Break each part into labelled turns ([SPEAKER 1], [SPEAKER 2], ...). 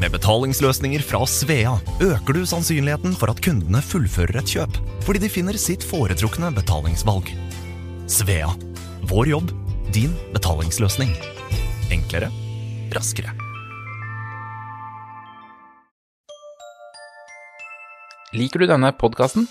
[SPEAKER 1] Med betalingsløsninger fra Svea øker du sannsynligheten for at kundene fullfører et kjøp, fordi de finner sitt foretrukne betalingsvalg. Svea vår jobb, din betalingsløsning. Enklere, raskere.
[SPEAKER 2] Liker du denne podkasten?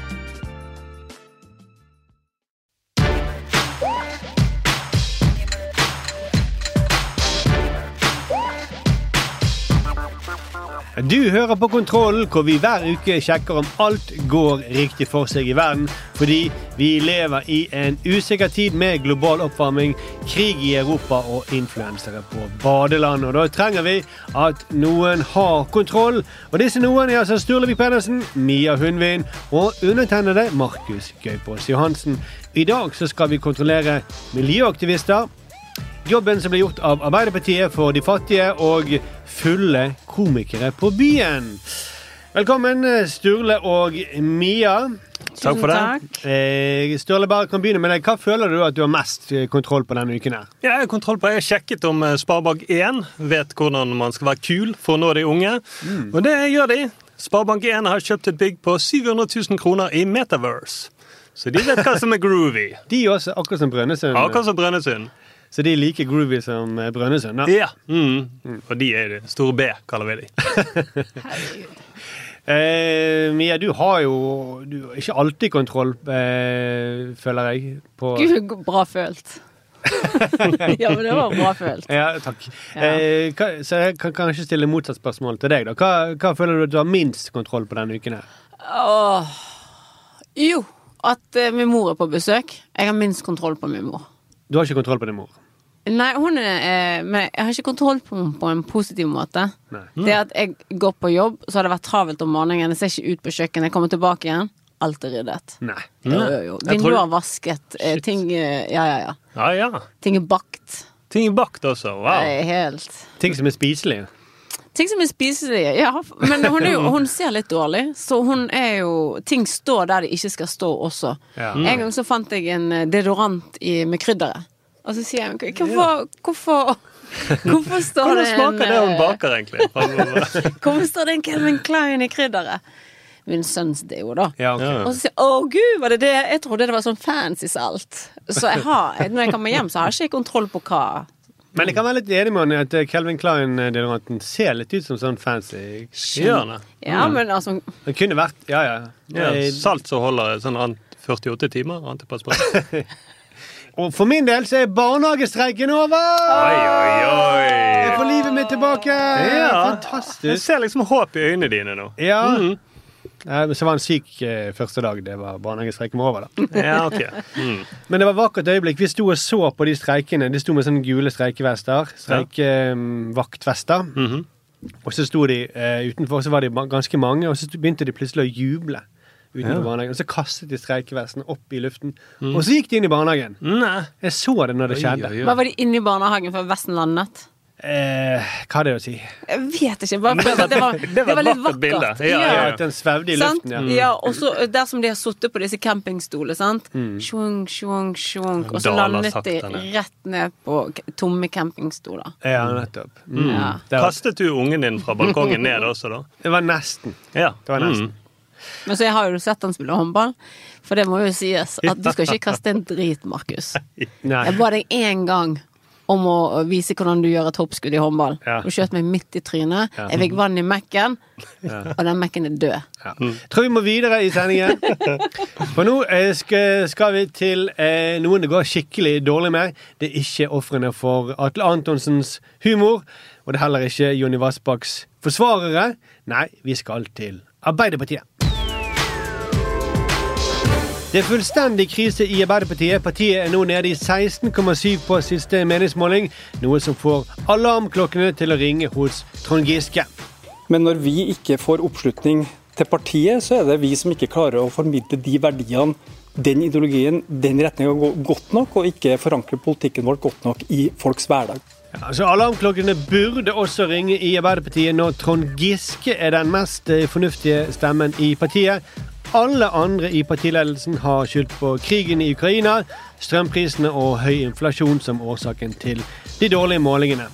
[SPEAKER 3] Du hører på Kontrollen, hvor vi hver uke sjekker om alt går riktig for seg i verden. Fordi vi lever i en usikker tid med global oppvarming, krig i Europa og influensere på badeland. Og da trenger vi at noen har kontroll. Og disse noen er altså Sturlevik Pedersen, Mia Hundvin og undertegnede Markus Gaupås Johansen. I dag så skal vi kontrollere miljøaktivister, Jobben som ble gjort av Arbeiderpartiet for de fattige og fulle komikere på byen. Velkommen, Sturle og Mia.
[SPEAKER 4] Takk for det.
[SPEAKER 3] Eh, Sturle, bare kan begynne med deg. Hva føler du at du har mest eh, kontroll på denne uken? her?
[SPEAKER 4] Jeg har kontroll på, jeg har sjekket om eh, Sparebank1 vet hvordan man skal være kul for å nå de unge. Og det gjør de. Sparebank1 har kjøpt et bygg på 700 000 kroner i Metaverse. Så de vet hva som er groovy.
[SPEAKER 3] De også akkurat som Brønnøysund.
[SPEAKER 4] Akkurat som Brønnøysund.
[SPEAKER 3] Så de er like groovy som eh, Brønnøysund. da.
[SPEAKER 4] Ja. Mm. Og de er det store B, kaller vi de.
[SPEAKER 3] Eh, Mia, du har jo du har ikke alltid kontroll, eh, føler jeg. På
[SPEAKER 5] Gud, bra følt. ja, men det var bra følt.
[SPEAKER 3] Ja, takk.
[SPEAKER 5] Ja.
[SPEAKER 3] Eh, hva, så jeg kan kanskje stille motsatt spørsmål til deg. da. Hva, hva føler du at du har minst kontroll på denne uken? her?
[SPEAKER 5] Åh. Jo, at eh, min mor er på besøk. Jeg har minst kontroll på min mor.
[SPEAKER 3] Du har ikke kontroll på din mor?
[SPEAKER 5] Nei, hun er eh, Men jeg har ikke kontroll på henne på en positiv måte.
[SPEAKER 3] Nei.
[SPEAKER 5] Det at jeg går på jobb, så har det vært travelt om morgenen. Jeg ser ikke ut på kjøkkenet. Jeg kommer tilbake igjen. Alt er ryddet.
[SPEAKER 3] Nei.
[SPEAKER 5] Jo, jo, jo.
[SPEAKER 4] Tror-
[SPEAKER 5] vasket. Shit. ting eh, Ja, ja, ja.
[SPEAKER 4] Ja, ja.
[SPEAKER 5] Ting er bakt.
[SPEAKER 4] Ting er bakt også. Wow.
[SPEAKER 5] Nei, helt
[SPEAKER 3] Ting som er spiselige.
[SPEAKER 5] Ting som er spiselige. Ja, men hun, er jo, hun ser litt dårlig, så hun er jo Ting står der de ikke skal stå også.
[SPEAKER 3] Ja.
[SPEAKER 5] En gang så fant jeg en eh, deodorant i, med krydderet. Og så sier jeg hvorfor, hvorfor, hvorfor står
[SPEAKER 4] Hvordan
[SPEAKER 5] det en Hvordan
[SPEAKER 4] smaker det hun
[SPEAKER 5] eh,
[SPEAKER 4] baker, egentlig?
[SPEAKER 5] Hvorfor står det en Calvin Klein i krydderet? Min sønns deo, da.
[SPEAKER 3] Ja,
[SPEAKER 4] okay.
[SPEAKER 5] Og så sier jeg å gud, var det det? Jeg trodde det var sånn fancy salt. Så jeg har, når jeg kommer hjem, så har jeg ikke kontroll på hva
[SPEAKER 3] Men jeg kan være litt enig med han i at Kelvin Calvin Klein-deodoranten ser litt ut som sånn fancy
[SPEAKER 4] Gjør Ja,
[SPEAKER 5] Ja, men altså
[SPEAKER 3] Den kunne vært Ja, ja.
[SPEAKER 4] Ja,
[SPEAKER 3] Eh,
[SPEAKER 4] salt som holder sånn 48 timer. Antiperspirant.
[SPEAKER 3] Og for min del så er barnehagestreiken over!
[SPEAKER 4] Oi, oi, oi.
[SPEAKER 3] Jeg får livet mitt tilbake!
[SPEAKER 4] Ja. Jeg
[SPEAKER 3] Fantastisk.
[SPEAKER 4] ser liksom håp i øynene dine nå.
[SPEAKER 3] Ja. Mm. Så var han syk eh, første dag det var barnehagestreiken var over. da.
[SPEAKER 4] Ja, ok. Mm.
[SPEAKER 3] Men det var vakkert øyeblikk. Vi sto og så på de streikene. De sto med sånne gule streikevester. Streikevaktvester.
[SPEAKER 4] Mhm.
[SPEAKER 3] Og så sto de uh, utenfor, så var de ganske mange, og så begynte de plutselig å juble. Utenfor
[SPEAKER 4] Ja.
[SPEAKER 3] barnehagen, og Så kastet de streikevesten opp i luften.
[SPEAKER 4] mm.
[SPEAKER 3] Og så gikk de inn i barnehagen.
[SPEAKER 4] Nei.
[SPEAKER 3] Jeg så det når det
[SPEAKER 4] Oi,
[SPEAKER 3] skjedde.
[SPEAKER 4] oi, oi.
[SPEAKER 5] Hva var de inne i barnehagen før vesten landet?
[SPEAKER 3] Eh, hva er det å si?
[SPEAKER 5] Jeg vet ikke. Bare, det, var,
[SPEAKER 4] det var
[SPEAKER 5] var litt
[SPEAKER 4] vakkert bilde. Ja, ja,
[SPEAKER 3] Ja, den svevde i
[SPEAKER 5] Sant?
[SPEAKER 3] luften. Ja.
[SPEAKER 5] Ja, og så der som de har sittet på disse campingstoler, sant. Sjung, sjung, sjung. Og så landet de rett ned på tomme campingstoler.
[SPEAKER 3] Ja, nettopp. Mm.
[SPEAKER 5] Ja.
[SPEAKER 4] Kastet du ungen din fra balkongen ned også, da?
[SPEAKER 3] det var nesten.
[SPEAKER 4] Ja.
[SPEAKER 3] Det var nesten.
[SPEAKER 5] Men så jeg har jo sett han spille håndball, for det må jo sies at du skal ikke kaste en drit, Markus. Jeg ba deg én gang om å vise hvordan du gjør et hoppskudd i håndball.
[SPEAKER 3] Ja.
[SPEAKER 5] Du skjøt meg midt i trynet. Jeg fikk vann i Mac-en, og den Mac-en er død.
[SPEAKER 3] Ja. Tror vi må videre i sendingen. For nå eh, skal, skal vi til eh, noen det går skikkelig dårlig med. Det er ikke ofrene for Atle Antonsens humor, og det er heller ikke Jonny Vassbakks forsvarere. Nei, vi skal til Arbeiderpartiet. Det er fullstendig krise i Arbeiderpartiet. Partiet er nå nede i 16,7 på siste meningsmåling, noe som får alarmklokkene til å ringe hos Trond Giske.
[SPEAKER 6] Men når vi ikke får oppslutning til partiet, så er det vi som ikke klarer å formidle de verdiene, den ideologien, den retninga godt nok, og ikke forankre politikken vår godt nok i folks hverdag.
[SPEAKER 3] Ja, så Alarmklokkene burde også ringe i Arbeiderpartiet når Trond Giske er den mest eh, fornuftige stemmen i partiet. Alle andre i partiledelsen har skyldt på krigen i Ukraina, strømprisene og høy inflasjon som årsaken til de dårlige målingene.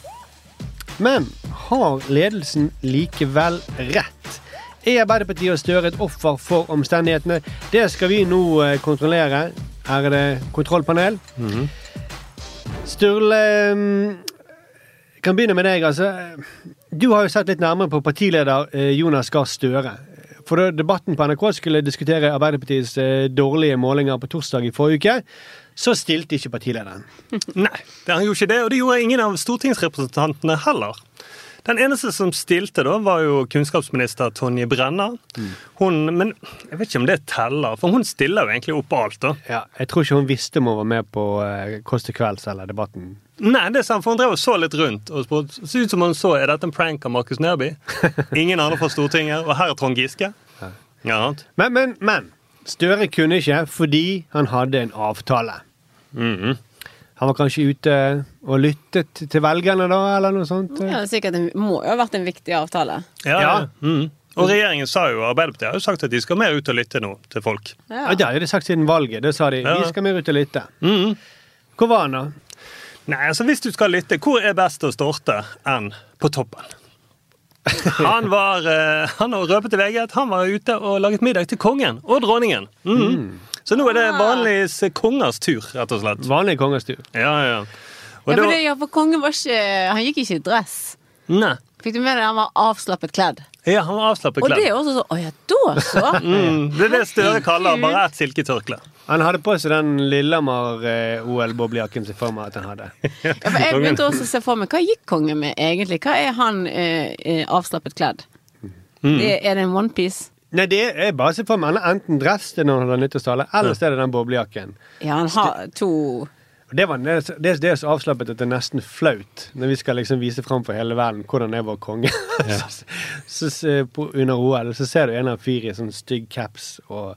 [SPEAKER 3] Men har ledelsen likevel rett? Er Arbeiderpartiet og Støre et offer for omstendighetene? Det skal vi nå eh, kontrollere. Her er det kontrollpanel. Sturle mm, jeg kan begynne med deg. altså. Du har jo sett litt nærmere på partileder eh, Jonas Gahr Støre. For da debatten på NRK skulle diskutere Arbeiderpartiets eh, dårlige målinger på torsdag i forrige uke, så stilte ikke partilederen.
[SPEAKER 4] Nei, han gjorde ikke det, og det gjorde ingen av stortingsrepresentantene heller. Den eneste som stilte, da, var jo kunnskapsminister Tonje Brenna. Hun, men jeg vet ikke om det teller, for hun stiller jo egentlig opp på alt, da.
[SPEAKER 3] Ja, jeg tror ikke hun visste om hun var med på eh, Kåss til kvelds eller Debatten.
[SPEAKER 4] Nei, det er sant, for hun drev og så litt rundt. og spurte- Så ut som hun så er dette en prank av Markus Neby. Ingen andre fra Stortinget, og her er Trond Giske. Ja?
[SPEAKER 3] Men, men, men. Støre kunne ikke fordi han hadde en avtale. Han var kanskje ute og lyttet til velgerne da, eller noe sånt?
[SPEAKER 5] Ja, det er sikkert Det må jo ha vært en viktig avtale.
[SPEAKER 4] Ja,
[SPEAKER 3] Ja.
[SPEAKER 4] ja. Mm. Og regjeringen sa jo, Arbeiderpartiet har jo sagt at de skal mer ut og lytte nå til folk.
[SPEAKER 3] Ja, det har de sagt siden valget. Da sa de
[SPEAKER 4] Ja.
[SPEAKER 3] vi skal mer ut og lytte.
[SPEAKER 4] Mm.
[SPEAKER 3] Hvor var han da?
[SPEAKER 4] Nei, altså Hvis du skal lytte, hvor er best å starte enn på toppen? Han var eh, Han har røpet til VG at han var ute og laget middag til kongen og dronningen. Mm. Så nå er det vanlig kongers tur, rett og slett.
[SPEAKER 3] Vanlig kongestyr.
[SPEAKER 4] Ja, ja. Og
[SPEAKER 5] Ja, for, det, ja, for kongen var ikke Han gikk ikke i dress.
[SPEAKER 4] Nei.
[SPEAKER 5] Fikk du med deg han var avslappet kledd?
[SPEAKER 4] Ja, han var avslappet kledd.
[SPEAKER 5] Og det er også så Å ja, da så!
[SPEAKER 4] Mm. Det er det Støre kaller bare et silketørkle.
[SPEAKER 3] Han hadde på seg den Lillehammer-OL-boblejakken som for meg at han hadde.
[SPEAKER 5] Ja, for jeg begynte også å se for meg Hva gikk kongen med egentlig? Hva er han eh, eh, avslappet kledd?
[SPEAKER 4] Mm.
[SPEAKER 5] Det, er det en onepiece?
[SPEAKER 3] Nei, det er bare å se for meg. Han enten dress når han har nyttårstale, eller så er det den boblejakken.
[SPEAKER 5] Ja, han har to
[SPEAKER 3] Det, var, det, det, det er så avslappet at det er nesten flaut når vi skal liksom vise fram for hele verden hvordan er vår konge. så, så, så, på, under OL så ser du en av fire i sånn stygg caps og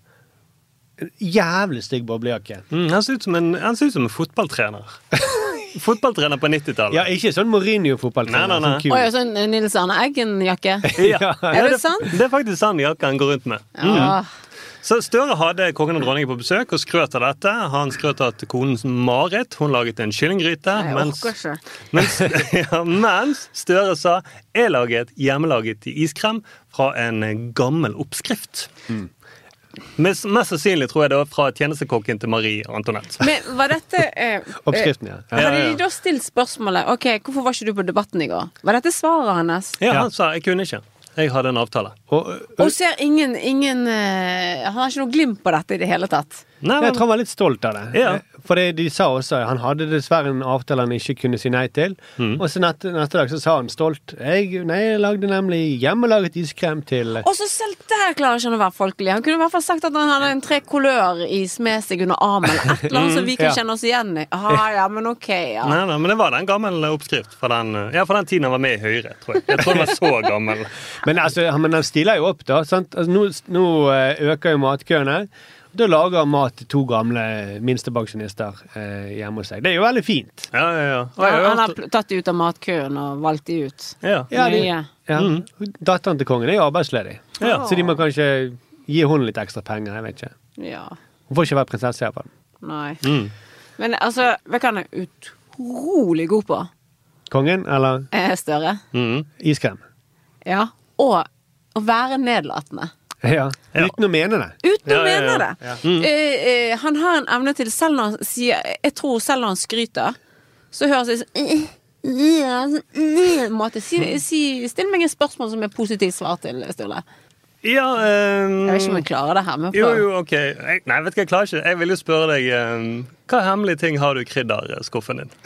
[SPEAKER 3] en jævlig stygg boblejakke.
[SPEAKER 4] Mm, han, ser ut som en, han ser ut som en fotballtrener. fotballtrener på 90-tallet.
[SPEAKER 3] Ja, ikke sånn Mourinho-fotballtrener.
[SPEAKER 4] Nei, nei, nei.
[SPEAKER 3] Sånn.
[SPEAKER 5] Ja, sånn eh, Nils Arne Eggen-jakke?
[SPEAKER 4] Ja.
[SPEAKER 5] Er det sant?
[SPEAKER 4] Det er faktisk sann jakke han går rundt med. Mm.
[SPEAKER 5] Ja.
[SPEAKER 4] Så Støre hadde kongen og dronningen på besøk og skrøt av dette. Han skrøt av at konen Marit hun laget en kyllinggryte.
[SPEAKER 5] Jeg
[SPEAKER 4] Mens,
[SPEAKER 5] ikke.
[SPEAKER 4] mens, ja, mens Støre sa jeg laget hjemmelaget iskrem fra en gammel oppskrift. Mest, mest sannsynlig tror jeg det var fra tjenestekokken til Marie Antoinette.
[SPEAKER 5] Men var dette eh,
[SPEAKER 3] Oppskriften, ja.
[SPEAKER 5] eh,
[SPEAKER 3] ja.
[SPEAKER 5] Hadde de da stilt spørsmålet Ok, hvorfor var ikke du på Debatten i går? Var dette svaret hans?
[SPEAKER 4] Ja. Han sa jeg kunne ikke. Jeg hadde en avtale.
[SPEAKER 3] Og, og,
[SPEAKER 5] Og ser ingen, ingen eh, Han har ikke noe glimt på dette i det hele tatt.
[SPEAKER 4] Nei,
[SPEAKER 3] jeg tror han var litt stolt av det.
[SPEAKER 4] Ja.
[SPEAKER 3] For det, de sa også Han hadde dessverre en avtale han ikke kunne si nei til.
[SPEAKER 4] Mm.
[SPEAKER 3] Og så neste, neste dag så sa han stolt jeg, Nei, jeg lagde nemlig hjemmelaget iskrem til
[SPEAKER 5] Og så selv der klarer ikke han å være folkelig. Han kunne i hvert fall sagt at han hadde en tre kulør-is med seg under armen. Et eller annet som vi kan
[SPEAKER 3] Ja.
[SPEAKER 5] kjenne oss igjen i. Ah, ja, men ok, ja.
[SPEAKER 4] Nei, nei, men det var den gamle oppskrift fra den, ja, fra den tiden han var med i Høyre. tror Jeg Jeg tror han var så gammel.
[SPEAKER 3] Men, altså, han, men han stiller jo opp, da. Sant? Altså, nå, nå eh, øker jo matkøene. Da lager mat til to gamle minstepensjonister eh, hjemme hos seg. Det er jo veldig fint.
[SPEAKER 4] Ja, ja, ja. Jeg
[SPEAKER 5] Han,
[SPEAKER 4] har
[SPEAKER 5] han har tatt de ut av matkøen og valgt de ut.
[SPEAKER 4] ja.
[SPEAKER 3] Ja,
[SPEAKER 5] Mye.
[SPEAKER 3] Datteren til kongen er jo arbeidsledig,
[SPEAKER 4] Ja.
[SPEAKER 3] så de må kanskje gi henne litt ekstra penger. jeg vet ikke.
[SPEAKER 5] Ja.
[SPEAKER 3] Hun får ikke være prinsesse iallfall.
[SPEAKER 5] Nei.
[SPEAKER 4] Mm.
[SPEAKER 5] Men altså, hva han er utrolig god på?
[SPEAKER 3] Kongen eller
[SPEAKER 5] Er Støre.
[SPEAKER 4] Mm.
[SPEAKER 3] iskrem?
[SPEAKER 5] Ja. Og å være nedlatende.
[SPEAKER 3] Ja. Uten å mene det.
[SPEAKER 5] Uten å
[SPEAKER 4] Ja, ja, ja.
[SPEAKER 5] mene det. Eh, eh, han har en evne til, selv når han sier Jeg tror selv når han skryter, så høres det sånn måte. Si, si, Still meg et spørsmål som er positivt svar til, Sturle.
[SPEAKER 4] Ja um,
[SPEAKER 5] Jeg vet ikke om jeg klarer det her. Men
[SPEAKER 4] Jo, jo, ok. Jeg, nei, vet du hva, jeg klarer ikke. Jeg vil jo spørre deg um, Hva hemmelige ting har du i krydderskuffen din?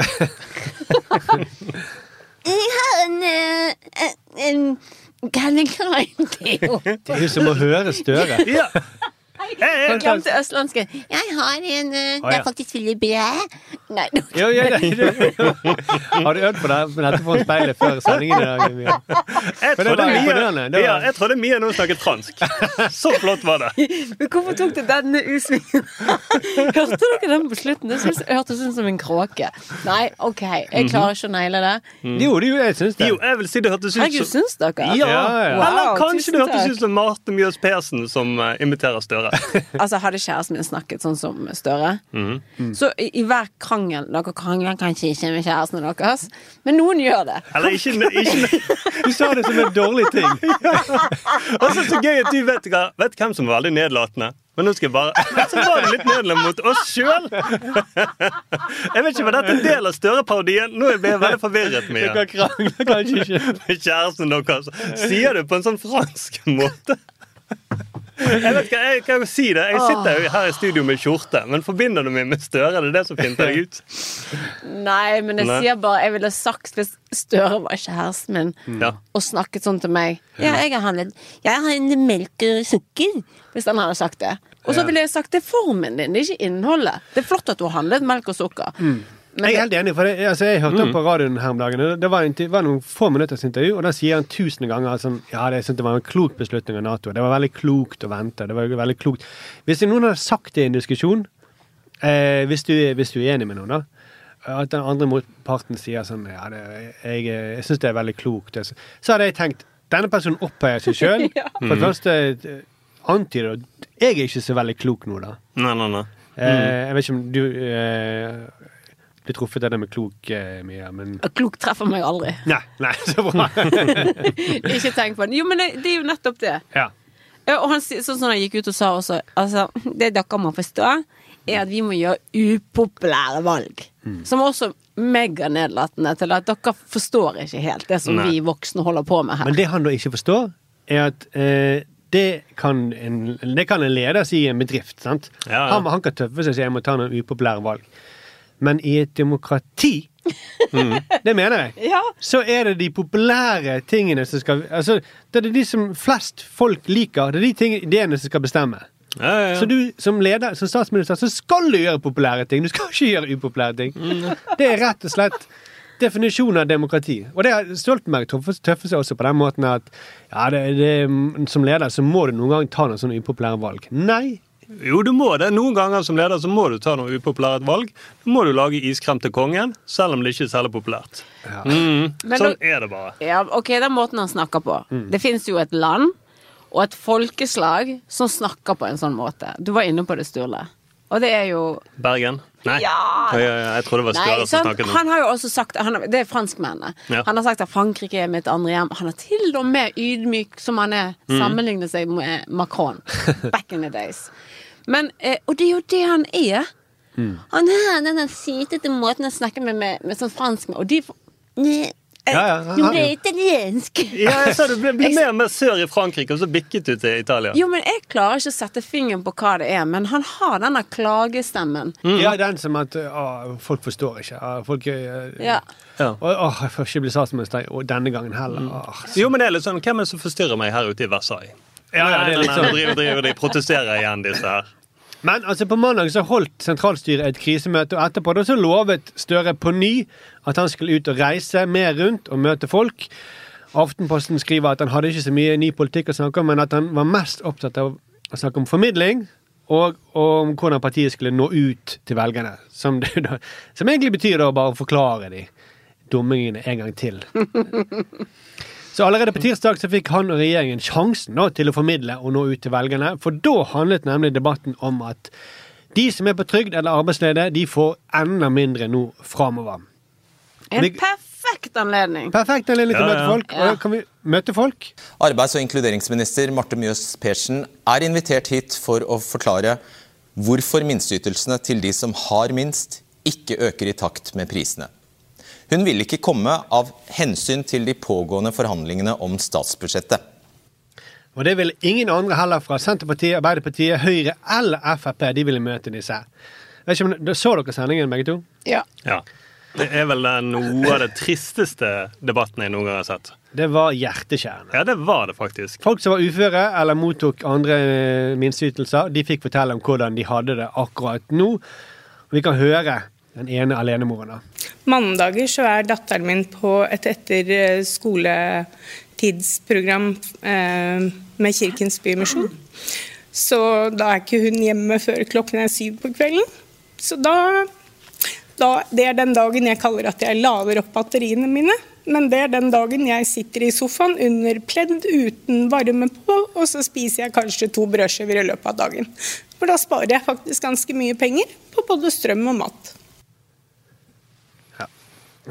[SPEAKER 7] Jeg har en, en, en Kallekranteo.
[SPEAKER 3] Det er jo som å høre Støre.
[SPEAKER 4] Ja. Jeg,
[SPEAKER 5] Glemte østlandske.
[SPEAKER 7] Jeg har en eh, Det
[SPEAKER 3] ja.
[SPEAKER 7] er faktisk veldig bra. Nei, nå-
[SPEAKER 3] Jo, jo, det, har du øvd på det dette foran speilet før sendingen i dag?
[SPEAKER 4] Jeg, trodde.
[SPEAKER 3] Var-
[SPEAKER 4] ja, jeg trodde Mia nå snakket fransk. Så flott var det.
[SPEAKER 5] Men hvorfor tok det denne usvingen? Hørte dere den på slutten? Det hørtes ut som en kråke. Nei, OK, jeg klarer ikke å naile det.
[SPEAKER 3] Jo, det, jo- jeg syns det.
[SPEAKER 4] Jo, jeg vil si det hørtes ut
[SPEAKER 5] Herregud,
[SPEAKER 4] som
[SPEAKER 5] syns dere?
[SPEAKER 4] ja. Eller kanskje det hørtes ut som Marte Mjøs Persen som eh, imiterer Støre.
[SPEAKER 5] Altså, hadde kjæresten min snakket sånn som Støre,
[SPEAKER 4] Mhm.
[SPEAKER 5] så i, i hver krangel Dere krangler kanskje ikke med kjærestene deres, men noen gjør det.
[SPEAKER 4] Eller ikke, ikke
[SPEAKER 3] Du sa det som en dårlig ting.
[SPEAKER 4] Og så er det så gøy at du vet, vet hvem som var veldig nedlatende. Men nå skal jeg bare så var det litt nedlatende mot oss sjøl! Jeg vet ikke, Var dette en del av Støre-parodien? Nå ble jeg veldig forvirret. Mia.
[SPEAKER 3] Dere krangler kanskje ikke.
[SPEAKER 4] Med kjæresten deres. Sier du på en sånn fransk måte? Jeg vet hva, jeg kan jo si det. Jeg sitter jo her i studio med skjorte, men forbinder du meg med Støre? Det er det som finner deg ut?
[SPEAKER 5] Nei, men jeg
[SPEAKER 4] Nei.
[SPEAKER 5] sier bare Jeg ville sagt hvis Støre var kjæresten min
[SPEAKER 4] Ja.
[SPEAKER 5] og snakket sånn til meg Ja, jeg har handlet Jeg har handlet melk og sukker. Hvis han hadde sagt det. Og så ville jeg sagt det er formen din, det er ikke innholdet. Det er flott at du har handlet melk og sukker. Men
[SPEAKER 3] Jeg er helt enig, for det, altså, jeg hørte mm. på radioen her om dagen. Det var, en, det var noen få minutters intervju, og da sier han tusen ganger sånn Ja, det, det var en klok beslutning av Nato. Det var veldig klokt å vente. Det var veldig klokt. Hvis noen hadde sagt det i en diskusjon, eh, hvis, du, hvis du er enig med noen, da at den andre motparten sier sånn Ja, det, jeg, jeg syns det er veldig klokt. Så hadde jeg tenkt Denne personen opphøyer seg sjøl. For det første eh, antyder at jeg er ikke så veldig klok nå, da.
[SPEAKER 4] Nei, nei, nei.
[SPEAKER 3] Eh, jeg vet ikke om du eh, blir truffet av det med klok, eh, Mia, men
[SPEAKER 5] Klok treffer meg aldri.
[SPEAKER 3] Nei, nei, så bra.
[SPEAKER 5] Ikke tenk på det. Jo, men det, det er jo nettopp det.
[SPEAKER 3] ja.
[SPEAKER 5] Og han, sånn som han gikk ut og sa også Altså, det dere må forstå, er at vi må gjøre upopulære valg. Som er også meganedlatende til at dere forstår ikke helt det som
[SPEAKER 4] Nei.
[SPEAKER 5] vi voksne holder på med her.
[SPEAKER 3] Men det han da ikke forstår, er at eh, det, kan en, det kan en leder si i en bedrift. sant?
[SPEAKER 4] Ja, ja.
[SPEAKER 3] Han, han kan tøffe seg og si jeg må ta noen upopulære valg. Men i et demokrati, det mener jeg,
[SPEAKER 5] Ja.
[SPEAKER 3] så er det de populære tingene som skal altså, Det er de som flest folk liker. Det er de ting, ideene som skal bestemme.
[SPEAKER 4] Ja, ja, ja.
[SPEAKER 3] Så du som leder, som statsminister, så skal du gjøre populære ting. Du skal ikke gjøre upopulære ting. Det er rett og slett definisjonen av demokrati. Og det har Stoltenberg tøffet seg også på den måten at ja, det, det, som leder så må du noen gang ta noen sånne upopulære valg. Nei.
[SPEAKER 4] Jo, du må det. Noen ganger som leder så må du ta noe upopulært valg. Da må du lage iskrem til kongen, selv om det ikke er særlig populært. Mm,
[SPEAKER 5] Men
[SPEAKER 4] sånn er det bare.
[SPEAKER 5] Ja, ok, Det er måten han snakker på. Det finnes jo et land og et folkeslag som snakker på en sånn måte. Du var inne på det, Sturle. Og det er jo
[SPEAKER 4] Bergen? Nei.
[SPEAKER 5] Ja.
[SPEAKER 4] jeg, ja, ja, jeg tror det var
[SPEAKER 5] Nei,
[SPEAKER 4] som snakket nå.
[SPEAKER 5] Han har jo også sagt han, har- Det er franskmennene.
[SPEAKER 4] Ja.
[SPEAKER 5] Han har sagt at Frankrike er mitt andre hjem. Han er til og med ydmyk som han er,
[SPEAKER 4] Mm.
[SPEAKER 5] sammenlignet seg med Macron. Back in the days. Men, eh, og det er jo det han er.
[SPEAKER 4] Mm.
[SPEAKER 5] Han har den sytete måten å snakke med, med, med sånn fransk med, og de
[SPEAKER 7] Nei,
[SPEAKER 3] Ja, ja, han-
[SPEAKER 7] Nå ble jeg italiensk.
[SPEAKER 4] Ja, jeg sa du ble, ble mer og mer sør i Frankrike, og så bikket du til Italia.
[SPEAKER 5] Jo, men jeg klarer ikke å sette fingeren på hva det er, men han har denne klagestemmen.
[SPEAKER 3] Ja, den som at å, folk forstår ikke. Folk, eh,
[SPEAKER 5] Ja.
[SPEAKER 3] Å, å, jeg får ikke bli statsminister og denne gangen heller. Åh.
[SPEAKER 4] Jo, men det er litt sånn, Hvem er det som forstyrrer meg her ute i Versailles?
[SPEAKER 3] Ja, ja, det er liksom,
[SPEAKER 4] driver, driver de protesterer igjen, disse her.
[SPEAKER 3] Men altså på mandag så holdt sentralstyret et krisemøte, og etterpå da så lovet Støre på ny at han skulle ut og reise mer rundt og møte folk. Aftenposten skriver at han hadde ikke så mye ny politikk å snakke om, men at han var mest opptatt av å snakke om formidling og om hvordan partiet skulle nå ut til velgerne. Som, det, da, som egentlig betyr da bare å forklare de dummingene en gang til. Så allerede på tirsdag så fikk han og regjeringen sjansen da, til å formidle og nå ut til velgerne. For da handlet nemlig debatten om at de som er på trygd eller arbeidsledige, de får enda mindre nå framover.
[SPEAKER 5] En perfekt anledning.
[SPEAKER 3] Perfekt anledning til å møte folk. Og da kan vi møte folk.
[SPEAKER 8] Arbeids- og inkluderingsminister Marte Mjøs Persen er invitert hit for å forklare hvorfor minsteytelsene til de som har minst, ikke øker i takt med prisene. Hun vil ikke komme av hensyn til de pågående forhandlingene om statsbudsjettet.
[SPEAKER 3] Og det vil ingen andre heller fra Senterpartiet, Arbeiderpartiet, Høyre eller Frp. De ville møte disse. Vet ikke om, Så dere sendingen, begge to?
[SPEAKER 5] Ja.
[SPEAKER 4] Ja. Det er vel noe av det tristeste debatten jeg noen gang har sett.
[SPEAKER 3] Det var hjerteskjærende.
[SPEAKER 4] Ja, det var det faktisk.
[SPEAKER 3] Folk som var uføre eller mottok andre eh, minsteytelser, de fikk fortelle om hvordan de hadde det akkurat nå. Vi kan høre den ene alenemoren. da.
[SPEAKER 9] Mandager så er datteren min på et etter eh, eh, med Kirkens Bymisjon. Så da er ikke hun hjemme før klokken er syv på kvelden. Så da, da Det er den dagen jeg kaller at jeg lader opp batteriene mine. Men det er den dagen jeg sitter i sofaen under pledd uten varme på, og så spiser jeg kanskje to brødskiver i løpet av dagen. For da sparer jeg faktisk ganske mye penger på både strøm og mat.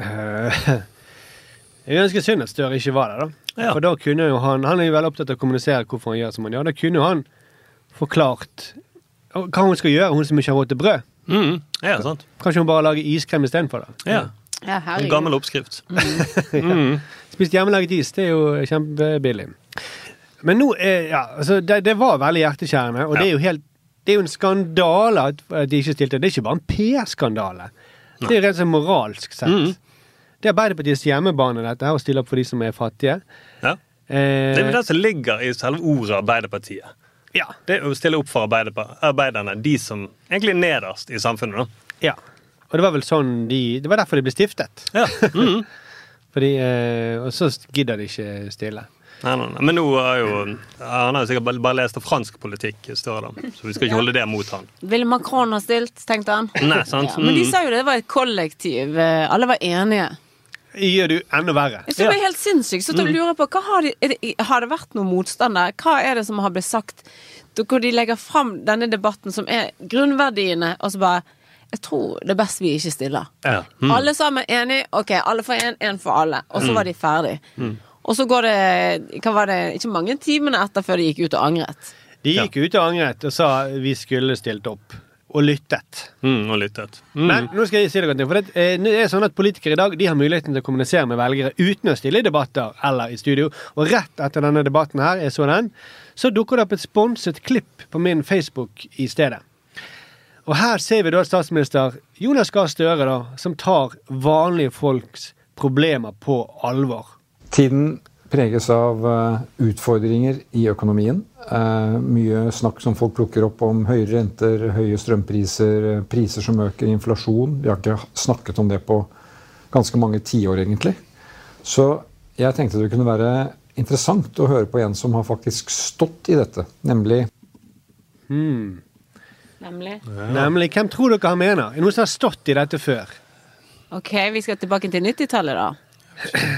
[SPEAKER 3] Eh, Det er ganske synd at Støre ikke var der, da.
[SPEAKER 4] Ja.
[SPEAKER 3] For da kunne jo han Han er jo veldig opptatt av å kommunisere hvorfor han gjør som han gjør. Da kunne jo han forklart hva hun skal gjøre, hun som ikke har råd til brød.
[SPEAKER 4] Mm, ja, sant.
[SPEAKER 3] Kanskje hun bare lager iskrem istedenfor? da?
[SPEAKER 4] Ja.
[SPEAKER 5] Ja,
[SPEAKER 4] En gammel oppskrift.
[SPEAKER 3] Spist hjemmelaget is, det er jo kjempebillig. Men nå er, ja, altså, det, det var veldig hjerteskjærende, og det er jo helt det er jo en skandale at at de ikke stilte. Det er ikke bare en PR-skandale. Det er jo rett og slett moralsk sett.
[SPEAKER 4] Mm.
[SPEAKER 3] Det er Arbeiderpartiets hjemmebane, dette her, å stille opp for de som er fattige.
[SPEAKER 4] Ja.
[SPEAKER 3] Eh,
[SPEAKER 4] Det er vel det som ligger i selve ordet Arbeiderpartiet.
[SPEAKER 3] ja,
[SPEAKER 4] Det er å stille opp for arbeiderne, de som egentlig er nederst i samfunnet. da.
[SPEAKER 3] ja. Og det var vel sånn de Det var derfor de ble stiftet.
[SPEAKER 4] Ja. Mm.
[SPEAKER 3] Fordi, eh, og så gidder de ikke stille.
[SPEAKER 4] Nei, nei, nei. Men nå har jo Han har jo sikkert bare, lest av fransk politikk, står det. Så vi skal ikke holde det mot han.
[SPEAKER 5] Ville Macron ha stilt, tenkte han.
[SPEAKER 4] Nei, sant?
[SPEAKER 5] Ja, men de
[SPEAKER 4] Mm.
[SPEAKER 5] sa jo det var et kollektiv. eh, Alle var enige.
[SPEAKER 3] Gjør du enda verre.
[SPEAKER 5] Jeg synes det er helt sinnssykt. Så
[SPEAKER 4] Mm.
[SPEAKER 5] jeg lurer på, hva har, de, er det, har det vært noen motstander? Hva er det som har blitt sagt? Hvor de legger fram denne debatten som er grunnverdiene, og så bare Jeg tror det er best vi ikke stiller.
[SPEAKER 4] Ja. Mm.
[SPEAKER 5] Alle sammen enige. Ok, alle for én, én for alle. Og så var de ferdig. Og så går det Hva var det Ikke mange timene etter før de gikk ut og angret.
[SPEAKER 3] De gikk ut og angret og sa vi skulle stilt opp. Og lyttet.
[SPEAKER 4] Mm, og lyttet. Mm.
[SPEAKER 3] Men nå skal jeg si dere en ting. For det, eh, det er sånn at Politikere i dag de har muligheten til å kommunisere med velgere uten å stille i debatter eller i studio. Og rett etter denne debatten her, jeg så den, så dukker det opp et sponset klipp på min Facebook i stedet. Og her ser vi da statsminister Jonas Gahr Støre, da, som tar vanlige folks problemer på alvor.
[SPEAKER 10] Tiden preges av eh, utfordringer i økonomien. Eh, mye snakk som folk plukker opp om høye renter, høye strømpriser, eh, priser som øker, inflasjon. Vi har ikke snakket om det på ganske mange tiår, egentlig. Så jeg tenkte det kunne være interessant å høre på en som har faktisk stått i dette, nemlig hmm.
[SPEAKER 5] Nemlig.
[SPEAKER 3] Nemlig, hvem tror dere han mener? Er noen som har stått i dette før?
[SPEAKER 5] Ok, vi skal tilbake til 90-tallet, da.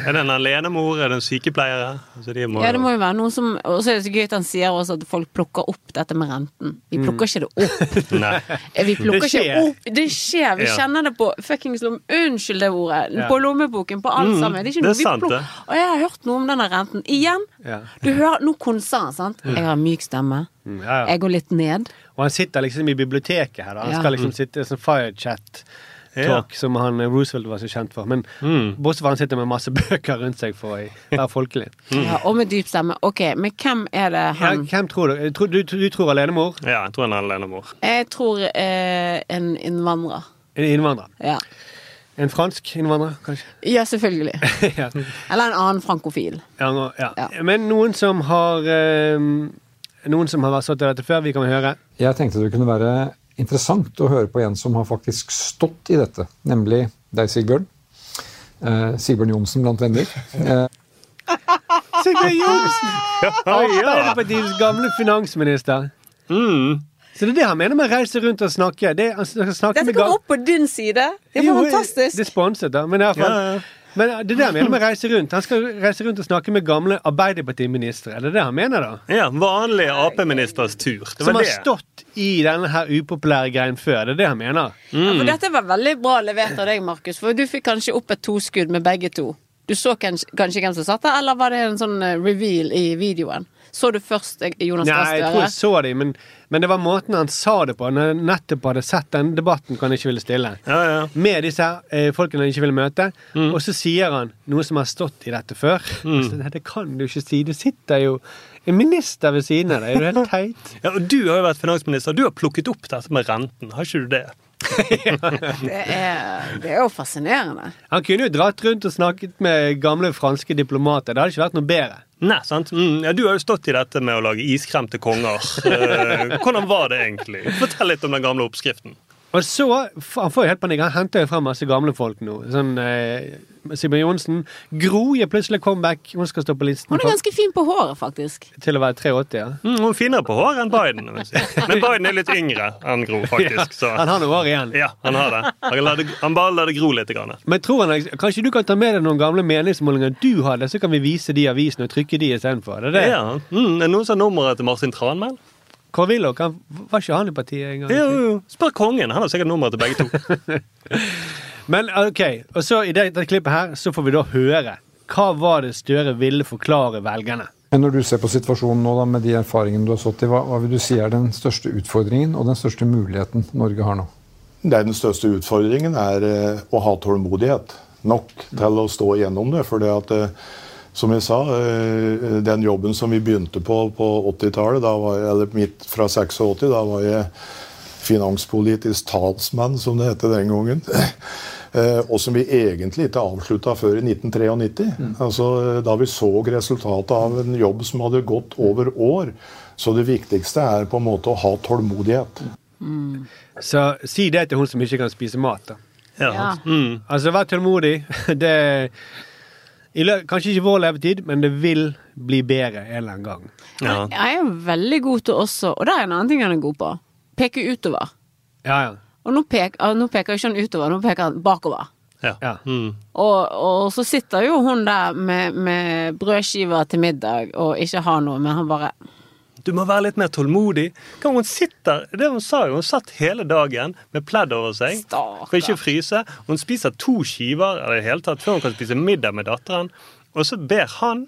[SPEAKER 4] Er det en alenemor? Er det en sykepleier? Altså, de må,
[SPEAKER 5] Ja, det må jo være noe som Og så er det så gøy at han sier også at folk plukker opp dette med renten. Vi plukker ikke det opp.
[SPEAKER 4] Nei.
[SPEAKER 5] Vi plukker
[SPEAKER 3] Det
[SPEAKER 5] ikke opp. Det skjer. Vi
[SPEAKER 4] Ja.
[SPEAKER 5] kjenner det på fuckings lom... Unnskyld det ordet.
[SPEAKER 3] Ja.
[SPEAKER 5] På lommeboken, på alt
[SPEAKER 4] Mm,
[SPEAKER 5] sammen. Det er ikke
[SPEAKER 4] det
[SPEAKER 5] noe
[SPEAKER 4] er
[SPEAKER 5] vi
[SPEAKER 4] sant,
[SPEAKER 5] plukker.
[SPEAKER 4] det.
[SPEAKER 5] Og jeg har hørt noe om denne renten. Igjen.
[SPEAKER 3] Ja.
[SPEAKER 5] Du hører Nå konser han, sant. Jeg har myk stemme.
[SPEAKER 3] Mm, ja, ja.
[SPEAKER 5] Jeg går litt ned.
[SPEAKER 3] Og han sitter liksom i biblioteket her. Da. Han
[SPEAKER 5] Ja.
[SPEAKER 3] skal liksom sitte i sånn firechat-talk som han eh, Roosevelt var så kjent for. Men bortsett fra han sitter med masse bøker rundt seg for å være folkelig.
[SPEAKER 5] Ja, og med dyp stemme. Ok, men hvem er det
[SPEAKER 3] Ja,
[SPEAKER 5] han
[SPEAKER 3] hvem tror du? Du, du, du tror alenemor?
[SPEAKER 4] Ja, jeg tror en alenemor.
[SPEAKER 5] Jeg tror eh, en innvandrer.
[SPEAKER 3] En innvandrer?
[SPEAKER 5] Ja.
[SPEAKER 3] En fransk innvandrer, kanskje?
[SPEAKER 5] ja, selvfølgelig.
[SPEAKER 3] ja.
[SPEAKER 5] Eller en annen frankofil.
[SPEAKER 3] Ja, ja.
[SPEAKER 5] Ja.
[SPEAKER 3] Men noen som har eh, Noen som har vært stått til dette før, vi kan høre.
[SPEAKER 10] Jeg tenkte det kunne være interessant å høre på en som har faktisk stått i dette, nemlig deg, Sigbjørn. Eh, Sigbjørn Johnsen blant venner. Eh,
[SPEAKER 3] Sigbjørn Johnsen!
[SPEAKER 4] Ja, ja.
[SPEAKER 3] Arbeiderpartiets gamle finansminister.
[SPEAKER 4] Mm.
[SPEAKER 3] Så det er det han mener med å reise rundt og snakke. Det, han snakke
[SPEAKER 5] Dette kommer opp på din side. Det er
[SPEAKER 3] Jo,
[SPEAKER 5] fantastisk.
[SPEAKER 3] Det er sponset, da. Men, i hvert fall,
[SPEAKER 4] Ja, ja.
[SPEAKER 3] Men det er det han mener med reise rundt. Han skal reise rundt og snakke med gamle Arbeiderpartiministre. Er det det han mener, da?
[SPEAKER 4] Ja, Vanlige Ap-ministers tur. Det
[SPEAKER 3] Som har
[SPEAKER 4] det.
[SPEAKER 3] stått i denne her upopulære greien før. Det er det han mener.
[SPEAKER 5] Ja, for dette var veldig bra levert av deg, Markus. For du fikk kanskje opp et toskudd med begge to. Du så kanskje, kanskje hvem som satt der, eller var det en sånn eh, reveal i videoen? Så du først eh, Jonas Gahr
[SPEAKER 3] Nei, jeg tror jeg så dem, men, men det var måten han sa det på. Når jeg nettopp hadde sett den debatten kan jeg ikke ville stille.
[SPEAKER 4] Ja, ja.
[SPEAKER 3] Med disse eh, folkene han ikke ville møte. Og så sier han noe som har stått i dette før. Så, Nei, det kan du ikke si. Det sitter jo en minister ved siden av deg. Er du helt teit?
[SPEAKER 4] Ja, og Du har jo vært finansminister. Du har plukket opp dette med renten. Har ikke du det?
[SPEAKER 5] Det er, det er jo fascinerende.
[SPEAKER 3] Han kunne jo dratt rundt og snakket med gamle franske diplomater. Det hadde ikke vært noe bedre.
[SPEAKER 4] Nei, sant? Mm, ja, du har jo stått i dette med å lage iskrem til konger. Eh, hvordan var det egentlig? Fortell litt om den gamle oppskriften.
[SPEAKER 3] Og så, Han får jo helt panikk. Han henter jo frem masse gamle folk nå. Sånn eh, Simen Johnsen. Gro gir plutselig comeback. Hun skal stå på listen
[SPEAKER 5] Hun er ganske fin på håret, faktisk.
[SPEAKER 3] til å være 83. Ja.
[SPEAKER 4] Mm, hun er finere på håret enn Biden. si. Men Biden er litt yngre enn Gro, faktisk. Så.
[SPEAKER 3] Han har noen år igjen.
[SPEAKER 4] Ja, han har det. Han, det, han bare lar det gro litt. Grann.
[SPEAKER 3] Men tror han, Kanskje du kan ta med deg noen gamle meningsmålinger du hadde, så kan vi vise de avisene avisen og trykke de istedenfor? Det er det.
[SPEAKER 4] Ja. Mm, er det noen som har nummeret til Martin Tranmæl?
[SPEAKER 3] Kåre Willoch var ikke han i partiet engang?
[SPEAKER 4] Jo, jo. Spør kongen. Han har sikkert nummeret til begge to.
[SPEAKER 3] Men ok, og så i dette klippet her så får vi da høre hva var det Støre ville forklare velgerne.
[SPEAKER 10] Men når du ser på situasjonen nå da, med de erfaringene du har stått i, hva, hva vil du si er den største utfordringen og den største muligheten Norge har nå?
[SPEAKER 11] Det er den største utfordringen er eh, å ha tålmodighet nok til å stå igjennom det. For det at, eh, som jeg sa, eh, den jobben som vi begynte på på 80-tallet, da var jeg- eller midt fra 86, da var jeg finanspolitisk talsmann, som det het den gangen. Eh, Og som vi egentlig ikke avslutta før i 1993. Altså, eh, da vi så resultatet av en jobb som hadde gått over år. Så det viktigste er på en måte å ha tålmodighet.
[SPEAKER 3] Så si det til hun som ikke kan spise mat, da.
[SPEAKER 4] Ja.
[SPEAKER 5] Ja.
[SPEAKER 4] Mm.
[SPEAKER 3] Altså, vær tålmodig. Det Kanskje ikke vår levetid, men det vil bli bedre en eller annen gang.
[SPEAKER 4] Ja.
[SPEAKER 5] Jeg er veldig god til også, og det er en annen ting han er god på, peke utover.
[SPEAKER 3] Ja, ja.
[SPEAKER 5] Og nå, pek, nå peker ikke han utover, nå peker han bakover.
[SPEAKER 4] Ja.
[SPEAKER 3] Ja.
[SPEAKER 4] Mm.
[SPEAKER 5] Og, og så sitter jo hun der med, med brødskiver til middag og ikke har noe, men han bare
[SPEAKER 4] Du må være litt mer tålmodig. Kan hun sitter, det Hun sa jo, hun satt hele dagen med pledd over seg
[SPEAKER 5] Starker.
[SPEAKER 4] for ikke å fryse. Hun spiser to skiver eller helt hele tatt, før hun kan spise middag med datteren. Og så ber han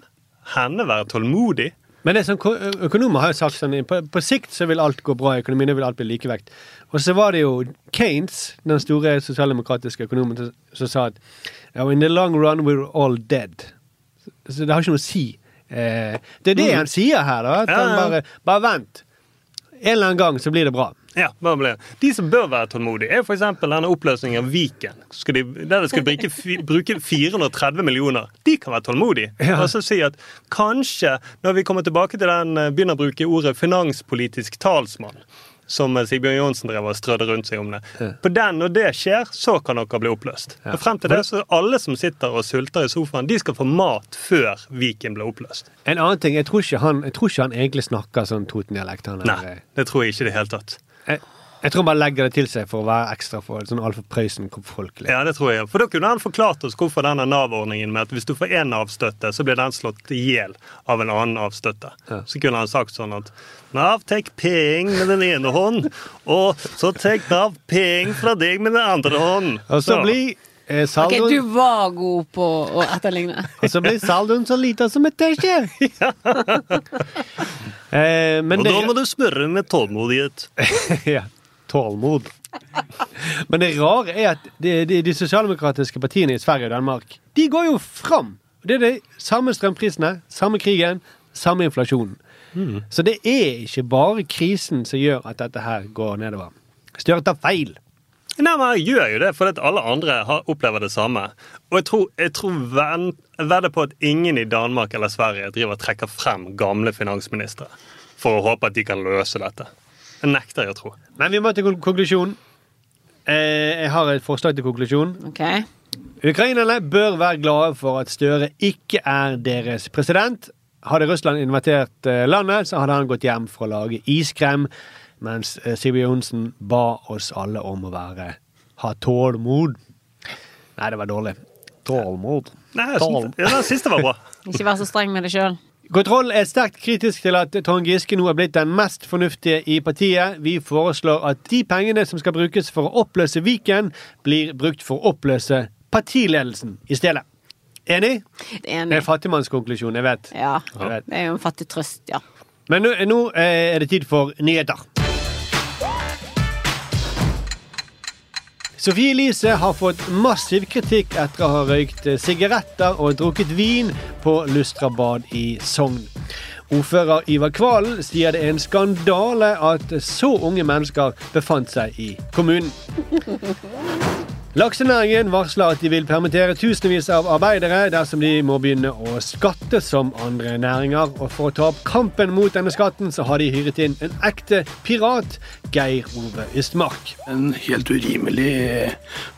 [SPEAKER 4] henne være tålmodig.
[SPEAKER 3] Men det er sånn, økonomer har sagt sånn på, på sikt så vil alt gå bra i økonomien, vil alt bli likevekt. Og så var det jo Keynes, den store sosialdemokratiske økonomen, som, som sa at "Oh, in the long run we're all dead. Så det har ikke noe å si. Eh, det er det han sier her, da. At
[SPEAKER 4] Ja,
[SPEAKER 3] han bare, bare vent. En eller annen gang så blir det bra.
[SPEAKER 4] Ja, bare bli. De som bør være tålmodige, er f.eks. denne oppløsningen av Viken. Skal de, der de skal bruke, bruke 430 millioner. De kan være tålmodige.
[SPEAKER 3] Ja.
[SPEAKER 4] Og så si at kanskje, når vi kommer tilbake til den, eh, begynner å bruke ordet finanspolitisk talsmann, som eh, Sigbjørn Johnsen drev og strødde rundt seg om det. På den, når det skjer, så kan dere bli oppløst. Og frem til det, så alle som sitter og sulter i sofaen, de skal få mat før Viken blir oppløst.
[SPEAKER 3] En annen ting, jeg tror ikke han, tror ikke han egentlig snakker sånn Toten-dialekt.
[SPEAKER 4] Nei, det tror jeg ikke i det hele tatt.
[SPEAKER 3] Jeg, jeg tror han bare legger det til seg for å være ekstra for sånn Alf Prøysen-folkelig.
[SPEAKER 4] Ja, det tror jeg. For da kunne han forklart oss hvorfor denne Nav-ordningen med at hvis du får én Nav-støtte, så blir den slått i hjel av en annen Nav-støtte. Så kunne han sagt sånn at Nav tek peng med den ene hånd, og så tek Nav peng fra deg med den andre hånd.
[SPEAKER 3] Og så blir eh,
[SPEAKER 5] Ok, du var god på å etterligne.
[SPEAKER 3] Og så ble saldoen så lita som et teskje. eh, men
[SPEAKER 4] Og
[SPEAKER 3] det,
[SPEAKER 4] da må du spørre med tålmodighet.
[SPEAKER 3] ja, tålmod. Men det rare er at de, de, de sosialdemokratiske partiene i Sverige og Danmark de går jo fram. Det er de samme strømprisene, samme krigen, samme inflasjonen. Så det er ikke bare krisen som gjør at dette her går nedover. Støre tar feil.
[SPEAKER 4] Nei, men jeg gjør jo det, for at alle andre har, opplever det samme. Og jeg tror, jeg tror ven- vedder på at ingen i Danmark eller Sverige driver og trekker frem gamle finansministre for å håpe at de kan løse dette. Det nekter jeg å tro.
[SPEAKER 3] Men vi må til konklusjonen. konklusjon. Eh, jeg har et forslag til konklusjon.
[SPEAKER 5] Ok.
[SPEAKER 3] Ukrainerne bør være glade for at Støre ikke er deres president. Hadde Russland invitert eh, landet, så hadde han gått hjem for å lage iskrem mens eh, Sigbjørn Johnsen ba oss alle om å være ha tålmod. Nei, det var dårlig. Tålmod.
[SPEAKER 4] Nei, jeg syns siste var bra.
[SPEAKER 5] Ikke vær så streng med deg sjøl.
[SPEAKER 3] Kontroll er sterkt kritisk til at Trond Giske nå er blitt den mest fornuftige i partiet. Vi foreslår at de pengene som skal brukes for å oppløse Viken, blir brukt for å oppløse partiledelsen i stedet. Enig? Det
[SPEAKER 5] Enig.
[SPEAKER 3] er fattigmannskonklusjon, jeg vet.
[SPEAKER 5] Ja.
[SPEAKER 3] Jeg vet.
[SPEAKER 5] Det er jo en fattig trøst, ja.
[SPEAKER 3] Men nå, nå eh, er det tid for nyheter. Sofie Elise har fått massiv kritikk etter å ha røykt sigaretter og drukket vin på Lustrabad i Sogn. Ordfører Ivar Kvalen sier det er en skandale at så unge mennesker befant seg i kommunen. Laksenæringen varsler at de vil permittere tusenvis av arbeidere dersom de må begynne å skatte som andre næringer. Og for å ta opp kampen mot denne skatten, så har de hyret inn en ekte pirat, Geir Ove Ystmark.
[SPEAKER 12] En helt urimelig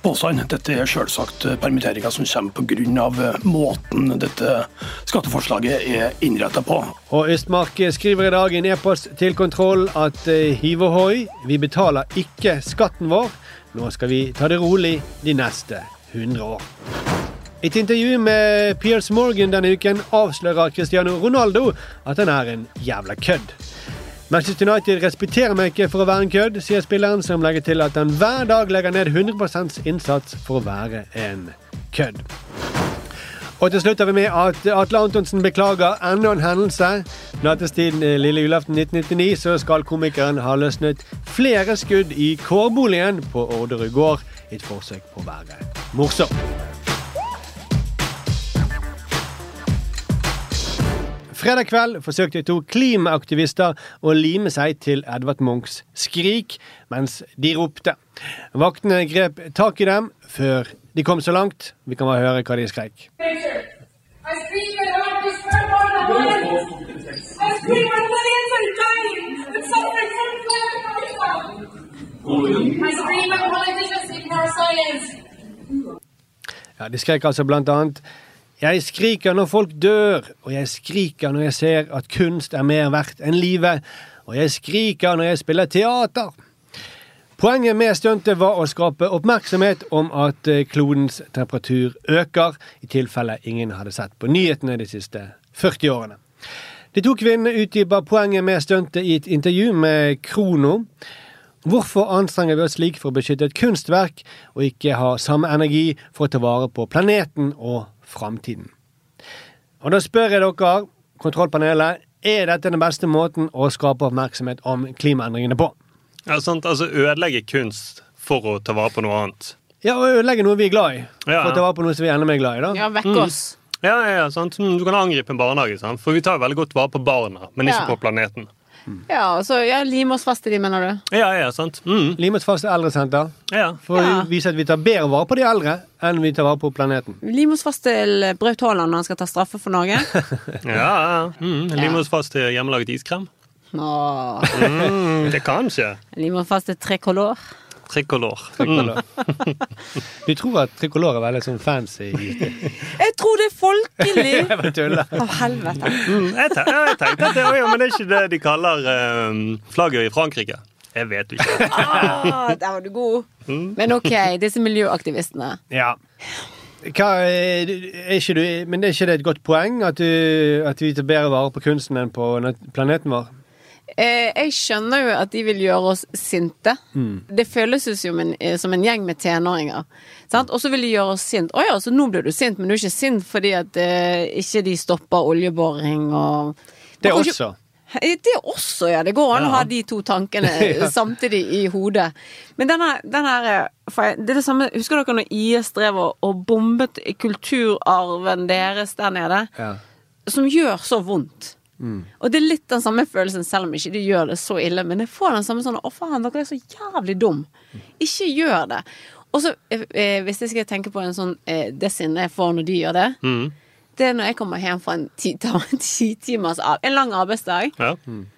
[SPEAKER 12] påstand. Dette er selvsagt permitteringer som kommer pga. måten dette skatteforslaget er innretta på.
[SPEAKER 3] Og Ystmark skriver i dag i en e-post til kontroll at eh, hiv ohoi, vi betaler ikke skatten vår. Nå skal vi ta det rolig de neste 100 år. Et intervju med Piers Morgan denne uken avslører Cristiano Ronaldo at han er en jævla kødd. Manchester United respekterer meg ikke for å være en kødd, sier spilleren, som legger til at han hver dag legger ned 100 innsats for å være en kødd. Og til slutt har vi med at Atle Antonsen beklager enda en hendelse. Nattestiden lille julaften 1999 så skal komikeren ha løsnet flere skudd i kårboligen på Orderud gård et forsøk på å være morsom. Fredag kveld forsøkte to klimaaktivister å lime seg til Edvard Munchs Skrik mens de ropte. Vaktene grep tak i dem før de kom så langt. Vi kan bare høre hva de
[SPEAKER 13] science.
[SPEAKER 3] Ja, De skrek altså blant annet Jeg skriker når folk dør, og jeg skriker når jeg ser at kunst er mer verdt enn livet, og jeg skriker når jeg spiller teater. Poenget med stuntet var å skape oppmerksomhet om at eh, klodens temperatur øker, i tilfelle ingen hadde sett på nyhetene de siste 40 årene. De to kvinnene utdypa poenget med stuntet i et intervju med Krono. Hvorfor anstrenger vi oss slik for å beskytte et kunstverk, og ikke ha samme energi for å ta vare på planeten og framtiden? Og da spør jeg dere, kontrollpanelet, er dette den beste måten å skape oppmerksomhet om klimaendringene på?
[SPEAKER 4] Ja, sant? Altså ødelegge kunst for å ta vare på noe annet.
[SPEAKER 3] Ja, og ødelegge noe vi er glad i.
[SPEAKER 4] Ja.
[SPEAKER 3] For å ta vare på noe som vi er enda mer glad i. da.
[SPEAKER 5] Ja, vekk oss.
[SPEAKER 4] Ja, ja, ja, sant? Mm, Du kan angripe en barnehage, sant? for vi tar veldig godt vare på barna, men ikke
[SPEAKER 5] Ja.
[SPEAKER 4] på planeten.
[SPEAKER 5] Ja, og så ja, Lim oss fast i de, mener du?
[SPEAKER 4] Ja, ja, sant? Mm.
[SPEAKER 3] Lim oss fast til eldresenter.
[SPEAKER 4] Ja.
[SPEAKER 3] For å
[SPEAKER 5] Ja.
[SPEAKER 3] vise at vi tar bedre vare på de eldre enn vi tar vare på planeten.
[SPEAKER 5] Lim oss fast til Braut Haaland når han skal ta straffe for Norge.
[SPEAKER 4] Ja, ja. Mm. Lim oss fast til hjemmelaget iskrem.
[SPEAKER 5] Åh.
[SPEAKER 4] Mm, det kan
[SPEAKER 5] fast til tricolor.
[SPEAKER 4] Tricolor.
[SPEAKER 3] Tricolor. Du tror at tricolor er veldig sånn fancy?
[SPEAKER 5] Jeg tror det er folkelig!
[SPEAKER 3] Jeg bare tuller.
[SPEAKER 5] Å, helvete.
[SPEAKER 4] Mm, jeg, te jeg tenkte at det, òg, men det er ikke det de kaller um, flagget i Frankrike. Jeg vet ikke.
[SPEAKER 5] Ah, der var du god. Men ok, disse miljøaktivistene.
[SPEAKER 3] Ja. Hva, er er ikke du, men er ikke det et godt poeng at, du, at vi tar bedre vare på kunsten enn på planeten vår?
[SPEAKER 5] Eh, jeg skjønner jo at de vil gjøre oss sinte.
[SPEAKER 3] Mm.
[SPEAKER 5] Det føles jo som en, eh, som en gjeng med tenåringer. Og så vil de gjøre oss sint. Å ja, så nå blir du sint, men du er ikke sint fordi at eh, ikke de stopper oljeboring og
[SPEAKER 3] Det
[SPEAKER 5] er
[SPEAKER 3] også.
[SPEAKER 5] Det også, ja. Det går an å ha de to tankene
[SPEAKER 3] Ja.
[SPEAKER 5] samtidig i hodet. Men denne, her eh, Det er det samme Husker dere når IS drev og bombet kulturarven deres der nede?
[SPEAKER 3] Ja.
[SPEAKER 5] Som gjør så vondt.
[SPEAKER 3] Mm.
[SPEAKER 5] Og det er litt den samme følelsen, selv om ikke de gjør det så ille. Men jeg får den samme sånn Å, faen, dere er så jævlig dum. Ikke gjør det. Og så, eh, eh, hvis jeg skal tenke på en sånn eh, det sinnet jeg får når de gjør det,
[SPEAKER 4] Mm.
[SPEAKER 5] det er når jeg kommer hjem fra en ti, ti timers En lang arbeidsdag,
[SPEAKER 4] Ja.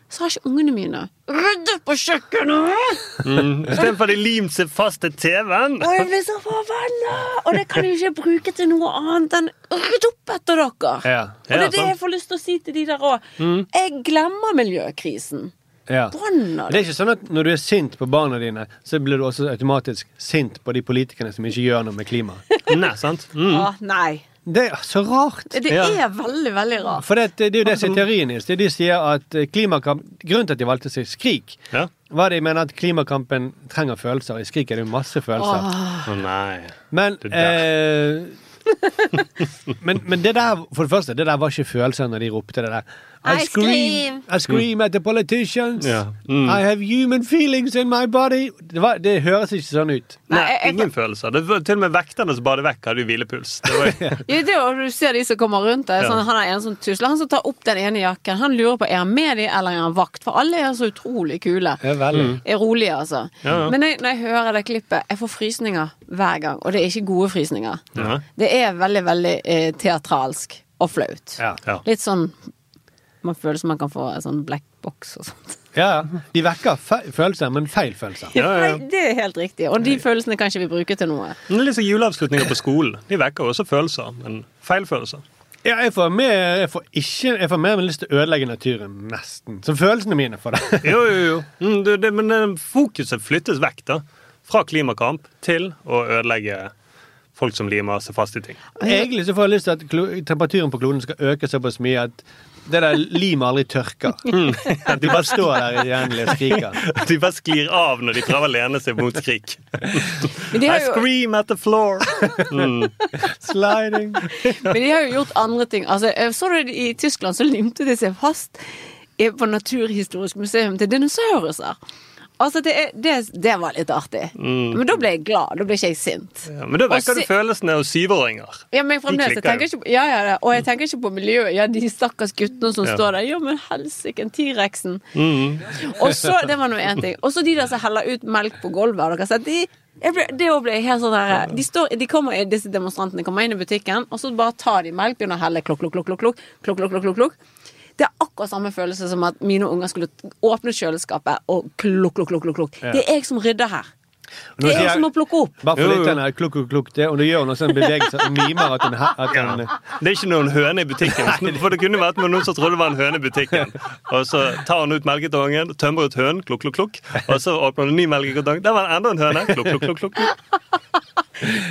[SPEAKER 5] så har ikke ungene mine ryddet på kjøkkenet!
[SPEAKER 4] Mm. Istedenfor de limt seg fast til TV-en.
[SPEAKER 5] Og jeg blir så forbanna! Og det kan jeg ikke bruke til noe annet enn rydd opp etter dere!
[SPEAKER 3] Ja.
[SPEAKER 5] Og det er det jeg får lyst til å si til de der òg.
[SPEAKER 4] Mm.
[SPEAKER 5] Jeg glemmer miljøkrisen.
[SPEAKER 3] Ja.
[SPEAKER 5] brenner
[SPEAKER 3] Det er ikke sånn at når du er sint på barna dine, så blir du også automatisk sint på de politikerne som ikke gjør noe med klimaet.
[SPEAKER 4] Nei, sant?
[SPEAKER 5] Å, nei.
[SPEAKER 3] Det er så rart.
[SPEAKER 5] Det er veldig, veldig rart.
[SPEAKER 3] For det, det er jo det som er teorien deres. Det er De sier at eh, klimakamp Grunnen til at de valgte seg Skrik, var at de mener at klimakampen trenger følelser. I Skrik er det jo masse følelser.
[SPEAKER 4] Å nei.
[SPEAKER 3] Men,
[SPEAKER 4] Det
[SPEAKER 3] eh, men, men det der, for det første, det der var ikke følelser når de ropte det der. I
[SPEAKER 7] I
[SPEAKER 3] scream. I scream at the politicians.
[SPEAKER 4] Yeah. Mm.
[SPEAKER 3] I have human feelings in my body. Det, var, det høres ikke sånn ut.
[SPEAKER 4] Nei, ingen følelser. Det var til og med vekterne som bader vekk, hadde jo hvilepuls. Det var,
[SPEAKER 5] det du ser de som kommer rundt deg. Sånn,
[SPEAKER 4] Ja.
[SPEAKER 5] han er en som tusler. Han som tar opp den ene jakken. Han lurer på er han med de, eller er han vakt. For alle er så utrolig kule.
[SPEAKER 3] Ja.
[SPEAKER 4] Mm.
[SPEAKER 5] Er rolige, altså.
[SPEAKER 4] Ja, ja.
[SPEAKER 5] Men jeg, når jeg hører det klippet, jeg får frysninger hver gang. Og det er ikke gode frysninger.
[SPEAKER 4] Ja.
[SPEAKER 5] Det er veldig, veldig eh, teatralsk og flaut.
[SPEAKER 3] Ja.
[SPEAKER 5] Litt sånn Man føler som man kan få en sånn black box og sånt.
[SPEAKER 3] Ja, de vekker følelser, men feil følelser.
[SPEAKER 5] Nei, det er helt riktig. Og de følelsene kan ikke vi bruke til noe.
[SPEAKER 4] Det er litt som juleavslutninger på skolen. De vekker også følelser, men feil følelser.
[SPEAKER 3] Ja, jeg får mer, jeg får ikke, jeg får mer lyst til å ødelegge naturen, nesten. Som følelsene mine for det.
[SPEAKER 4] Jo, jo, jo. Mm, det, det, men eh, fokuset flyttes vekk, da. Fra klimakamp til å ødelegge folk som limer seg fast i ting.
[SPEAKER 3] Egentlig så får jeg lyst til at temperaturen på kloden skal øke såpass mye at det der limet aldri tørker. At de bare står der i og skriker.
[SPEAKER 4] De bare sklir av når de prøver å lene seg mot skrik.
[SPEAKER 5] Men
[SPEAKER 4] I
[SPEAKER 5] jo,
[SPEAKER 4] scream at the floor. Mm.
[SPEAKER 3] Sliding.
[SPEAKER 5] men de har jo gjort andre ting. Altså, jeg så du I Tyskland så limte de seg fast på Naturhistorisk museum til dinosauruser. Altså, det, det, det var litt artig.
[SPEAKER 4] Mm.
[SPEAKER 5] Men da ble jeg glad. Da ble ikke jeg sint.
[SPEAKER 4] Ja, men da vekker du følelsen av syvåringer.
[SPEAKER 5] Ja, men jeg fremdeles, jeg tenker ikke på, ja, ja, og jeg tenker ikke på miljøet. Ja, de stakkars guttene som står der. Ja, men helsike, T-rexen.
[SPEAKER 4] Mm.
[SPEAKER 5] Og så, det var nå én ting. Og så de der som heller ut melk på gulvet. Dere har sett de ble, det ble helt sånn der, de, står, de kommer, Disse demonstrantene kommer inn i butikken, og så bare tar de melk, begynner å helle klokk, klokk, klok, klokk, klokk, klokk, klokk, klokk, klokk, klokk, det er akkurat samme følelse som at mine unger skulle åpne kjøleskapet og klukk, klukk, klukk. klokk.
[SPEAKER 3] Ja.
[SPEAKER 5] Det er jeg som rydder her. Det er jeg
[SPEAKER 3] jeg-
[SPEAKER 5] som må plukke opp.
[SPEAKER 3] Bare for
[SPEAKER 4] litt jo.
[SPEAKER 3] lytterne, klukk, klukk, klukk, det, og du gjør noe sånn bevegelse og mimer at den, at
[SPEAKER 4] Ja. Det er ikke noen høne i butikken. For det kunne vært med noen som trodde det var en høne i butikken. Og så tar han ut melkekartongen, tømmer ut hønen, klukk, klukk, klukk. Og så åpner han en ny melkekartong. Der var det enda en høne. Klukk, klukk, klukk, klukk.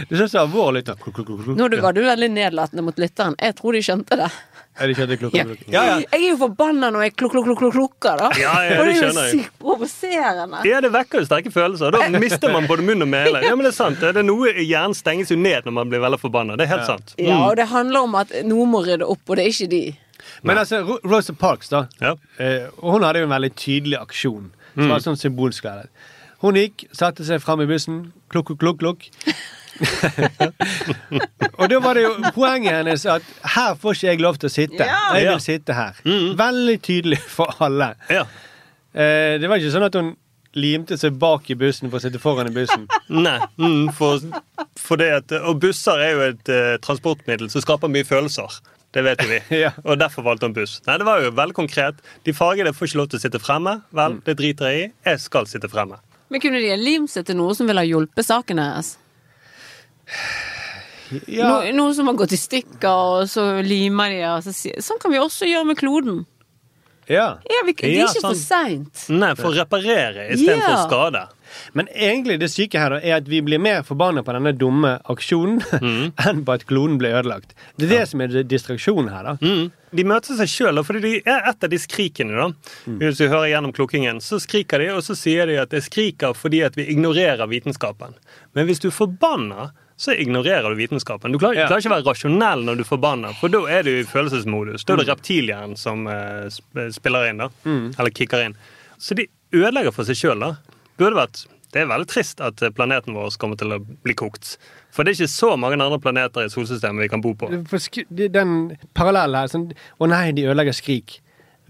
[SPEAKER 3] Du syns det var alvorlig. Klukk, klukk, klukk, klukk.
[SPEAKER 5] Nå var du veldig nedlatende mot lytteren. Jeg tror de skjønte det.
[SPEAKER 3] Er det ikke at det er klukk,
[SPEAKER 5] Ja.
[SPEAKER 3] Ja, ja.
[SPEAKER 5] Jeg er jo forbanna når jeg klukk, klukk, klukk, klukk, klukker, da.
[SPEAKER 4] Ja, ja,
[SPEAKER 5] det
[SPEAKER 4] det
[SPEAKER 5] er jo sykt provoserende.
[SPEAKER 4] Ja, det vekker jo sterke følelser. Da mister man både munn og mæle. Ja, men det er sant. Det er noe Hjernen stenges jo ned når man blir veldig forbanna. Det er helt sant.
[SPEAKER 5] Ja,
[SPEAKER 4] Mm.
[SPEAKER 5] og det handler om at noen må rydde opp, og det er ikke de.
[SPEAKER 3] Men altså, Rosa Parks, da. Eh, hun hadde jo en veldig tydelig aksjon. Som
[SPEAKER 4] Mm.
[SPEAKER 3] var sånn symbolsk. Hun gikk, satte seg fram i bussen. Klukk, klukk, klukk, og da var det jo poenget hennes at her får ikke jeg lov til å sitte.
[SPEAKER 5] Ja.
[SPEAKER 3] Jeg vil sitte her. Veldig tydelig for alle.
[SPEAKER 4] Ja.
[SPEAKER 3] Eh, det var ikke sånn at hun limte seg bak i bussen for å sitte foran i bussen.
[SPEAKER 4] Nei. Mm, for, for det at, og busser er jo et eh, transportmiddel som skaper mye følelser. Det vet jo vi.
[SPEAKER 3] Ja.
[SPEAKER 4] Og derfor valgte hun buss. Nei, Det var jo veldig konkret. De fargede får ikke lov til å sitte fremme. Vel, det driter jeg i. Jeg skal sitte fremme.
[SPEAKER 5] Men kunne de ha limt seg til noe som ville ha hjulpet saken deres?
[SPEAKER 3] Ja.
[SPEAKER 5] No, noe som har gått i stykker, og så limer de og så sier Sånn kan vi også gjøre med kloden.
[SPEAKER 3] Ja.
[SPEAKER 5] Ja, vi, det er
[SPEAKER 4] Ja,
[SPEAKER 5] ikke for seint.
[SPEAKER 4] Nei, for å reparere istedenfor
[SPEAKER 5] Ja.
[SPEAKER 4] å skade.
[SPEAKER 3] Men egentlig det syke her da, er at vi blir mer forbanna på denne dumme aksjonen enn på at kloden ble ødelagt. Det er det som er distraksjonen her. da.
[SPEAKER 4] Mm. De møter seg sjøl, fordi de er et av de skrikene. da. Hvis du hører gjennom klukkingen, så skriker de, og så sier de at de skriker fordi at vi ignorerer vitenskapen. Men hvis du er forbanna, så ignorerer du vitenskapen. Du klarer,
[SPEAKER 3] Ja.
[SPEAKER 4] klarer ikke å være rasjonell når du er forbanna, for da er du i følelsesmodus. Da er det reptilhjernen som uh, spiller inn, da. Eller kicker inn. Så de ødelegger for seg sjøl, da. Burde vært Det er veldig trist at eh, planeten vår kommer til å bli kokt. For det er ikke så mange andre planeter i solsystemet vi kan bo på.
[SPEAKER 3] Den parallellen her sånn, Å nei, de ødelegger Skrik.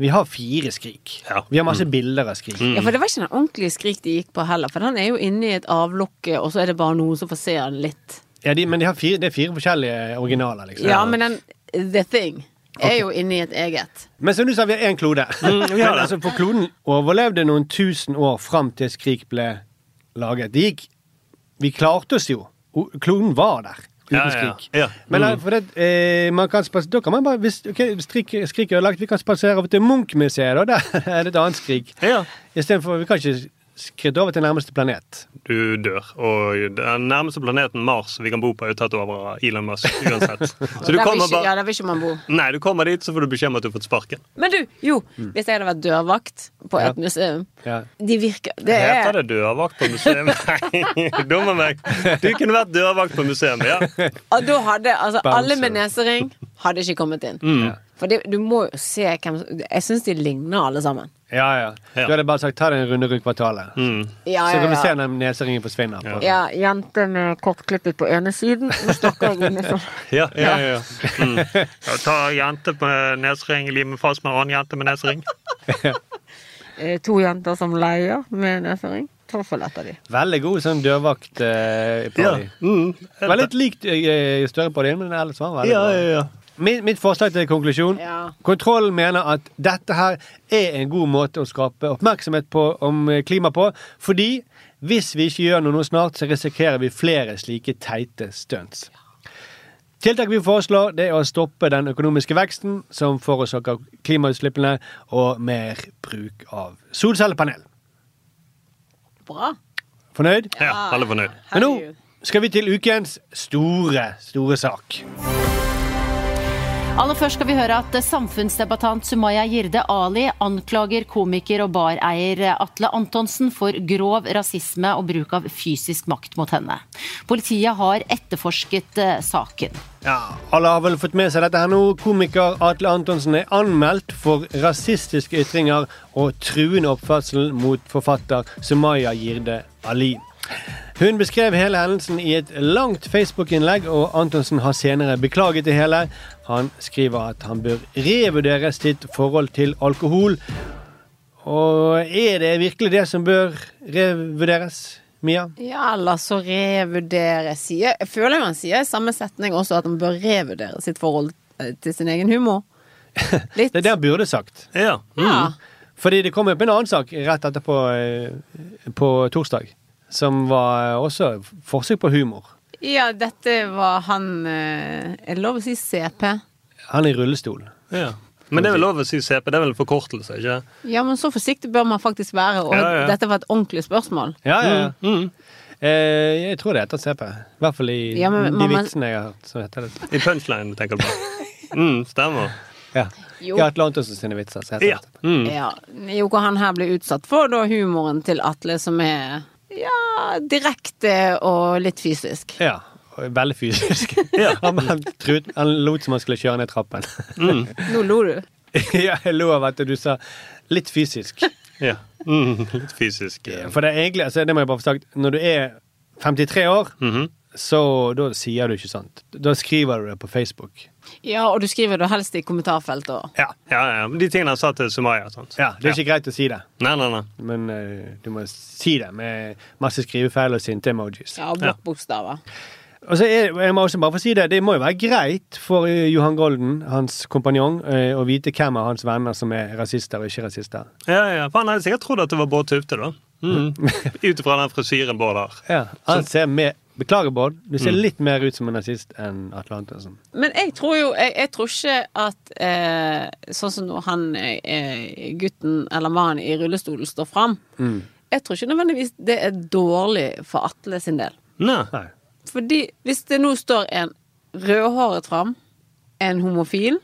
[SPEAKER 3] Vi har fire Skrik.
[SPEAKER 4] Ja.
[SPEAKER 3] Vi har masse bilder av Skrik.
[SPEAKER 5] Ja, for det var ikke den ordentlige skrik de gikk på heller, for den er jo inne i et avlukke, og så er det bare noen som får se den litt.
[SPEAKER 3] Ja, de, men de har fire, det er fire forskjellige originaler, liksom.
[SPEAKER 5] Ja, men den The Thing er jo inne i et eget.
[SPEAKER 3] Men som du sa, vi har én klode.
[SPEAKER 4] Mm,
[SPEAKER 3] Men altså, for kloden overlevde noen tusen år fram til Skrik ble laget. Det gikk Vi klarte oss jo. Kloden var der. Uten
[SPEAKER 4] Ja, ja,
[SPEAKER 3] skrik.
[SPEAKER 4] ja.
[SPEAKER 3] Men
[SPEAKER 4] Mm.
[SPEAKER 3] for det, eh, man kan spasere, da kan man bare hvis, okay, skrik, skrik er ødelagt, vi kan spasere over til Munch-museet, da. Der er det et annet skrik.
[SPEAKER 4] Ja.
[SPEAKER 3] Istedenfor Vi kan ikke skritte over til nærmeste planet.
[SPEAKER 4] Du dør. Og den nærmeste planeten Mars vi kan bo på, er tatt over av Elon Musk uansett. Så du kommer
[SPEAKER 5] ikke, ja, der vil ikke man bo.
[SPEAKER 4] Nei, du kommer dit, så får du beskjed om at du har fått sparken.
[SPEAKER 5] Men du, jo,
[SPEAKER 3] Mm.
[SPEAKER 5] hvis jeg hadde vært dørvakt på
[SPEAKER 4] Ja.
[SPEAKER 5] et museum
[SPEAKER 3] Ja.
[SPEAKER 5] De virker Det
[SPEAKER 4] Heter
[SPEAKER 5] er
[SPEAKER 4] det dørvakt på museum? Nei, dummer meg. Du kunne vært dørvakt på museum, ja.
[SPEAKER 5] Og da hadde altså
[SPEAKER 4] Bouncer.
[SPEAKER 5] alle med nesering hadde ikke kommet inn.
[SPEAKER 4] Mm. Ja.
[SPEAKER 5] For det, du må jo se hvem Jeg syns de ligner alle sammen.
[SPEAKER 3] Ja, ja. Du hadde bare sagt ta deg en runde rundt kvartalet.
[SPEAKER 5] Ja,
[SPEAKER 3] Så
[SPEAKER 5] ja,
[SPEAKER 3] kan du se når neseringen forsvinner. på-
[SPEAKER 5] Ja, jente med kortklippet på ene siden. og stokker jeg inn sånn.
[SPEAKER 4] Ja, ja, ja. Mm. Ja, ta jente med nesering, lime fast med annen jente med nesering.
[SPEAKER 5] Eh, To jenter som leier med nesering. De.
[SPEAKER 3] Veldig god sånn dørvakt eh,
[SPEAKER 4] Ja. Mm.
[SPEAKER 3] Var litt likt eh, større på men ellers var den veldig
[SPEAKER 4] Ja,
[SPEAKER 3] bra.
[SPEAKER 4] ja, ja.
[SPEAKER 3] Mitt, mitt forslag til konklusjon
[SPEAKER 5] Ja.
[SPEAKER 3] Kontrollen mener at dette her er en god måte å skape oppmerksomhet på om eh, klima på, fordi hvis vi ikke gjør noe nå snart, så risikerer vi flere slike teite stunts. Tiltak vi foreslår, det er å stoppe den økonomiske veksten som forårsaker klimautslippene, og mer bruk av solcellepanel.
[SPEAKER 5] Bra.
[SPEAKER 3] Fornøyd?
[SPEAKER 4] Ja, alle fornøyd.
[SPEAKER 3] Men nå skal vi til ukens store, store sak.
[SPEAKER 14] Aller først skal vi høre at samfunnsdebattant Sumaya Jirde Ali anklager komiker og bareier Atle Antonsen for grov rasisme og bruk av fysisk makt mot henne. Politiet har etterforsket eh, saken.
[SPEAKER 3] Ja, Alle har vel fått med seg dette her nå. Komiker Atle Antonsen er anmeldt for rasistiske ytringer og truende oppførsel mot forfatter Sumaya Jirde Ali. Hun beskrev hele hendelsen i et langt Facebook-innlegg, og Antonsen har senere beklaget det hele. Han skriver at han bør revurdere sitt forhold til alkohol. Og er det virkelig det som bør revurderes, Mia?
[SPEAKER 5] Ja, eller så revurdere sier Jeg føler man sier i samme setning også at man bør revurdere sitt forhold eh, til sin egen humor.
[SPEAKER 3] Det er det han burde sagt.
[SPEAKER 4] Ja.
[SPEAKER 5] Ja.
[SPEAKER 3] Fordi det kom opp en annen sak rett etterpå eh, på torsdag, som var også forsøk på humor.
[SPEAKER 5] Ja, dette var han eh, Er det lov å si CP?
[SPEAKER 3] Han er i rullestol.
[SPEAKER 4] Ja. Men det er vel lov å si CP, det er vel en forkortelse, ikke?
[SPEAKER 5] Ja, men så forsiktig bør man faktisk være. Og
[SPEAKER 4] Ja, ja.
[SPEAKER 5] dette var et ordentlig spørsmål.
[SPEAKER 3] Ja, ja, ja. Eh, jeg tror det heter CP. I hvert fall i
[SPEAKER 5] Ja, men
[SPEAKER 3] de vitsene jeg har hørt. Så heter det.
[SPEAKER 4] I punchline, tenker du på. Mm, stemmer.
[SPEAKER 3] Ja.
[SPEAKER 5] Jo.
[SPEAKER 3] Ja, Atle Antonsen sine vitser. Så heter
[SPEAKER 4] Ja.
[SPEAKER 3] det. Mm.
[SPEAKER 5] Ja, jo, hva han her blir utsatt for da humoren til Atle, som er ja, direkte og litt fysisk.
[SPEAKER 3] Ja. Veldig fysisk. han, han, truet, han lot som han skulle kjøre ned trappen.
[SPEAKER 4] Mm.
[SPEAKER 5] Nå lo du.
[SPEAKER 3] ja, jeg lo av at du sa litt fysisk.
[SPEAKER 4] Ja. Mm, litt fysisk. Ja.
[SPEAKER 3] For det er egentlig, altså, det må jeg bare få sagt, når du er 53 år,
[SPEAKER 4] Mhm.
[SPEAKER 3] Så da sier du ikke sant. Da skriver du det på Facebook.
[SPEAKER 5] Ja, og du skriver det helst i kommentarfeltet òg.
[SPEAKER 3] Ja.
[SPEAKER 4] Ja, ja. De tingene jeg sa til Sumaya. Sant?
[SPEAKER 3] Ja, Det er ikke greit å si det,
[SPEAKER 4] Nei, nei, nei.
[SPEAKER 3] men uh, du må si det med masse skrivefeil og sinte emojis.
[SPEAKER 5] Ja, og blokkbokstaver.
[SPEAKER 3] Og så er, jeg må også bare få si det, det må jo være greit for eh, Johan Golden, hans kompanjong, eh, å vite hvem av hans venner som er rasister og ikke rasister.
[SPEAKER 4] Ja, ja. For han hadde sikkert trodd at det var Bård Tufte, da. Mm. Ut ifra den frisyren Bård har.
[SPEAKER 3] Ja, han ser mer, Beklager, Bård. Du ser
[SPEAKER 4] Mm.
[SPEAKER 3] litt mer ut som en nazist enn Atle Antonsen.
[SPEAKER 5] Men jeg tror jo Jeg, jeg tror ikke at eh, sånn som når han eh, gutten eller mannen i rullestolen står fram
[SPEAKER 3] Mm.
[SPEAKER 5] Jeg tror ikke nødvendigvis det er dårlig for Atle sin del.
[SPEAKER 4] Nei.
[SPEAKER 5] Fordi hvis det nå står en rødhåret fram, en homofil,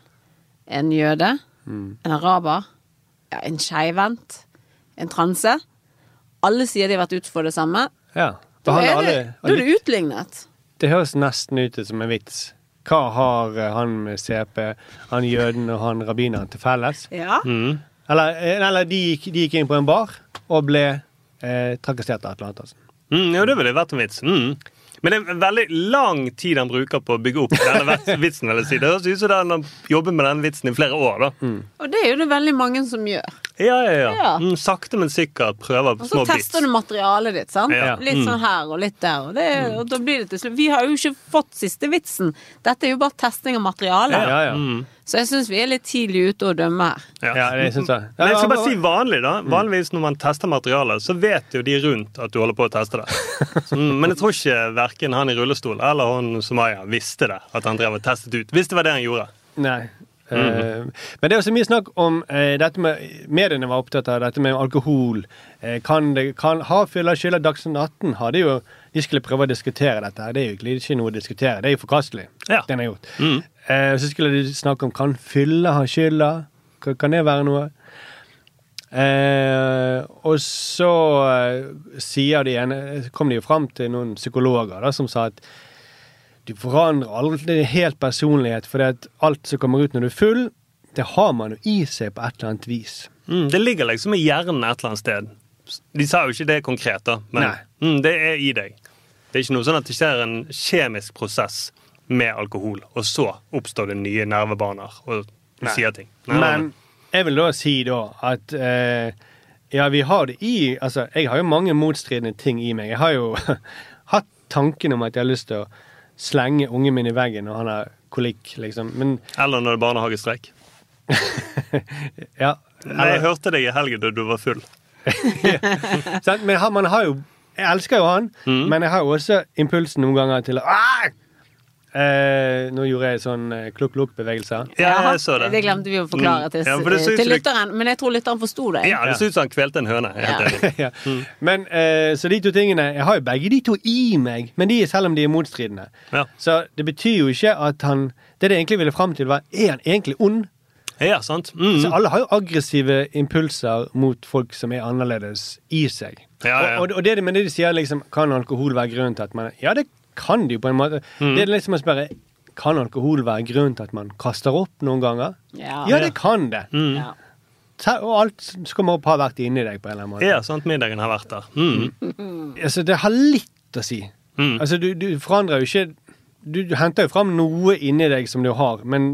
[SPEAKER 5] en jøde,
[SPEAKER 3] Mm.
[SPEAKER 5] en araber, ja, en skeivhendt, en transe Alle sier de har vært ute for det samme.
[SPEAKER 3] Ja.
[SPEAKER 5] Da er
[SPEAKER 3] alle-
[SPEAKER 5] det, da er det utlignet.
[SPEAKER 3] Det høres nesten ut som en vits. Hva har eh, han med CP, han jøden og han rabbineren til felles?
[SPEAKER 5] Ja.
[SPEAKER 4] Mm.
[SPEAKER 3] Eller, eh, eller de, gikk, de gikk inn på en bar og ble eh, trakassert av Atle Antonsen.
[SPEAKER 4] Mm, jo, det ville vært en vits. Mm. Men det er en veldig lang tid han bruker på å bygge opp denne vitsen. vil jeg si. Det høres ut som han har jobbet med den vitsen i flere år. da.
[SPEAKER 5] Og det er jo det veldig mange som gjør.
[SPEAKER 4] Ja, ja, ja.
[SPEAKER 5] Ja.
[SPEAKER 4] Mm, sakte, men sikkert prøver
[SPEAKER 5] Og så
[SPEAKER 4] tester bits.
[SPEAKER 5] du materialet ditt, sant?
[SPEAKER 4] Ja.
[SPEAKER 5] Litt
[SPEAKER 4] Mm.
[SPEAKER 5] sånn her og litt der, og, det, og da blir det til slutt Vi har jo ikke fått siste vitsen. Dette er jo bare testing av materialet.
[SPEAKER 3] Ja, ja.
[SPEAKER 4] Mm.
[SPEAKER 5] Så jeg syns vi er litt tidlig ute å dømme her.
[SPEAKER 3] Ja, det synes jeg.
[SPEAKER 4] Men jeg skal bare si vanlig, da. Vanligvis når man tester materialet, så vet jo de rundt at du holder på å teste det. Mm, men jeg tror ikke verken han i rullestol eller han Sumaya visste det, at han drev og testet ut. Hvis det var det han gjorde.
[SPEAKER 3] Nei. Eh, men det er også mye snakk om eh, dette med Mediene var opptatt av dette med alkohol. Eh, kan det, kan, har fylla skylda Dagsnytt 18? Hadde jo, de skulle prøve å diskutere dette. Det er jo ikke noe å diskutere. Det er jo forkastelig,
[SPEAKER 4] Ja.
[SPEAKER 3] den har gjort.
[SPEAKER 4] Mm.
[SPEAKER 3] Eh, så skulle de snakke om kan fylla ha skylda. Kan, kan det være noe? Eh, og så sier de en, kom de jo fram til noen psykologer da, som sa at du forandrer aldri helt personlighet, for alt som kommer ut når du er full, det har man jo i seg på et eller annet vis.
[SPEAKER 4] Mm, det ligger liksom i hjernen et eller annet sted. De sa jo ikke det konkret, da, men mm, det er i deg. Det er ikke noe sånn at det skjer en kjemisk prosess med alkohol, og så oppstår det nye nervebaner, og
[SPEAKER 3] Nei.
[SPEAKER 4] sier ting. Nei,
[SPEAKER 3] Men jeg vil da si da at eh, ja, vi har det i Altså, jeg har jo mange motstridende ting i meg. Jeg har jo hatt tanken om at jeg har lyst til å slenge ungen min i veggen når han har kolikk, liksom. Men
[SPEAKER 4] Eller når det er barnehagestreik.
[SPEAKER 3] ja.
[SPEAKER 4] Nei, jeg hørte deg i helgen da du var full.
[SPEAKER 3] Men man har jo Jeg elsker jo han,
[SPEAKER 4] Mm.
[SPEAKER 3] men jeg har jo også impulsen noen ganger til å! Eh, Nå gjorde jeg sånn eh, klukk-lukk-bevegelser.
[SPEAKER 4] Ja, jeg så det.
[SPEAKER 5] Det glemte vi å forklare
[SPEAKER 4] Mm.
[SPEAKER 5] til,
[SPEAKER 4] Ja, for det ser ut
[SPEAKER 5] til lytteren, men jeg tror lytteren forsto det.
[SPEAKER 4] Ja, det ser ut som han kvelte en høne. ja.
[SPEAKER 3] ja. Men, eh, så de to tingene Jeg har jo begge de to i meg, men de, selv om de er motstridende.
[SPEAKER 4] Ja.
[SPEAKER 3] Så det betyr jo ikke at han Det det egentlig ville fram til, var er han egentlig ond?
[SPEAKER 4] Ja, sant. Mm.
[SPEAKER 3] Så alle har jo aggressive impulser mot folk som er annerledes i seg.
[SPEAKER 4] Ja, ja.
[SPEAKER 3] Og, og, og det, men det de sier, liksom, kan alkohol være grunnen til at man Ja, det kan det jo på en måte.
[SPEAKER 4] Mm.
[SPEAKER 3] Det er liksom å spørre kan alkohol være grunnen til at man kaster opp noen ganger?
[SPEAKER 5] Ja.
[SPEAKER 3] det kan det.
[SPEAKER 4] Mm.
[SPEAKER 5] Ja.
[SPEAKER 3] Ta- Og alt som kommer opp, har vært inni deg på en eller annen måte.
[SPEAKER 4] Ja, sånn at Middagen har vært der. Mm.
[SPEAKER 3] Altså, det har litt å si.
[SPEAKER 4] Mm.
[SPEAKER 3] Altså, du, du forandrer jo ikke du, du henter jo fram noe inni deg som du har, men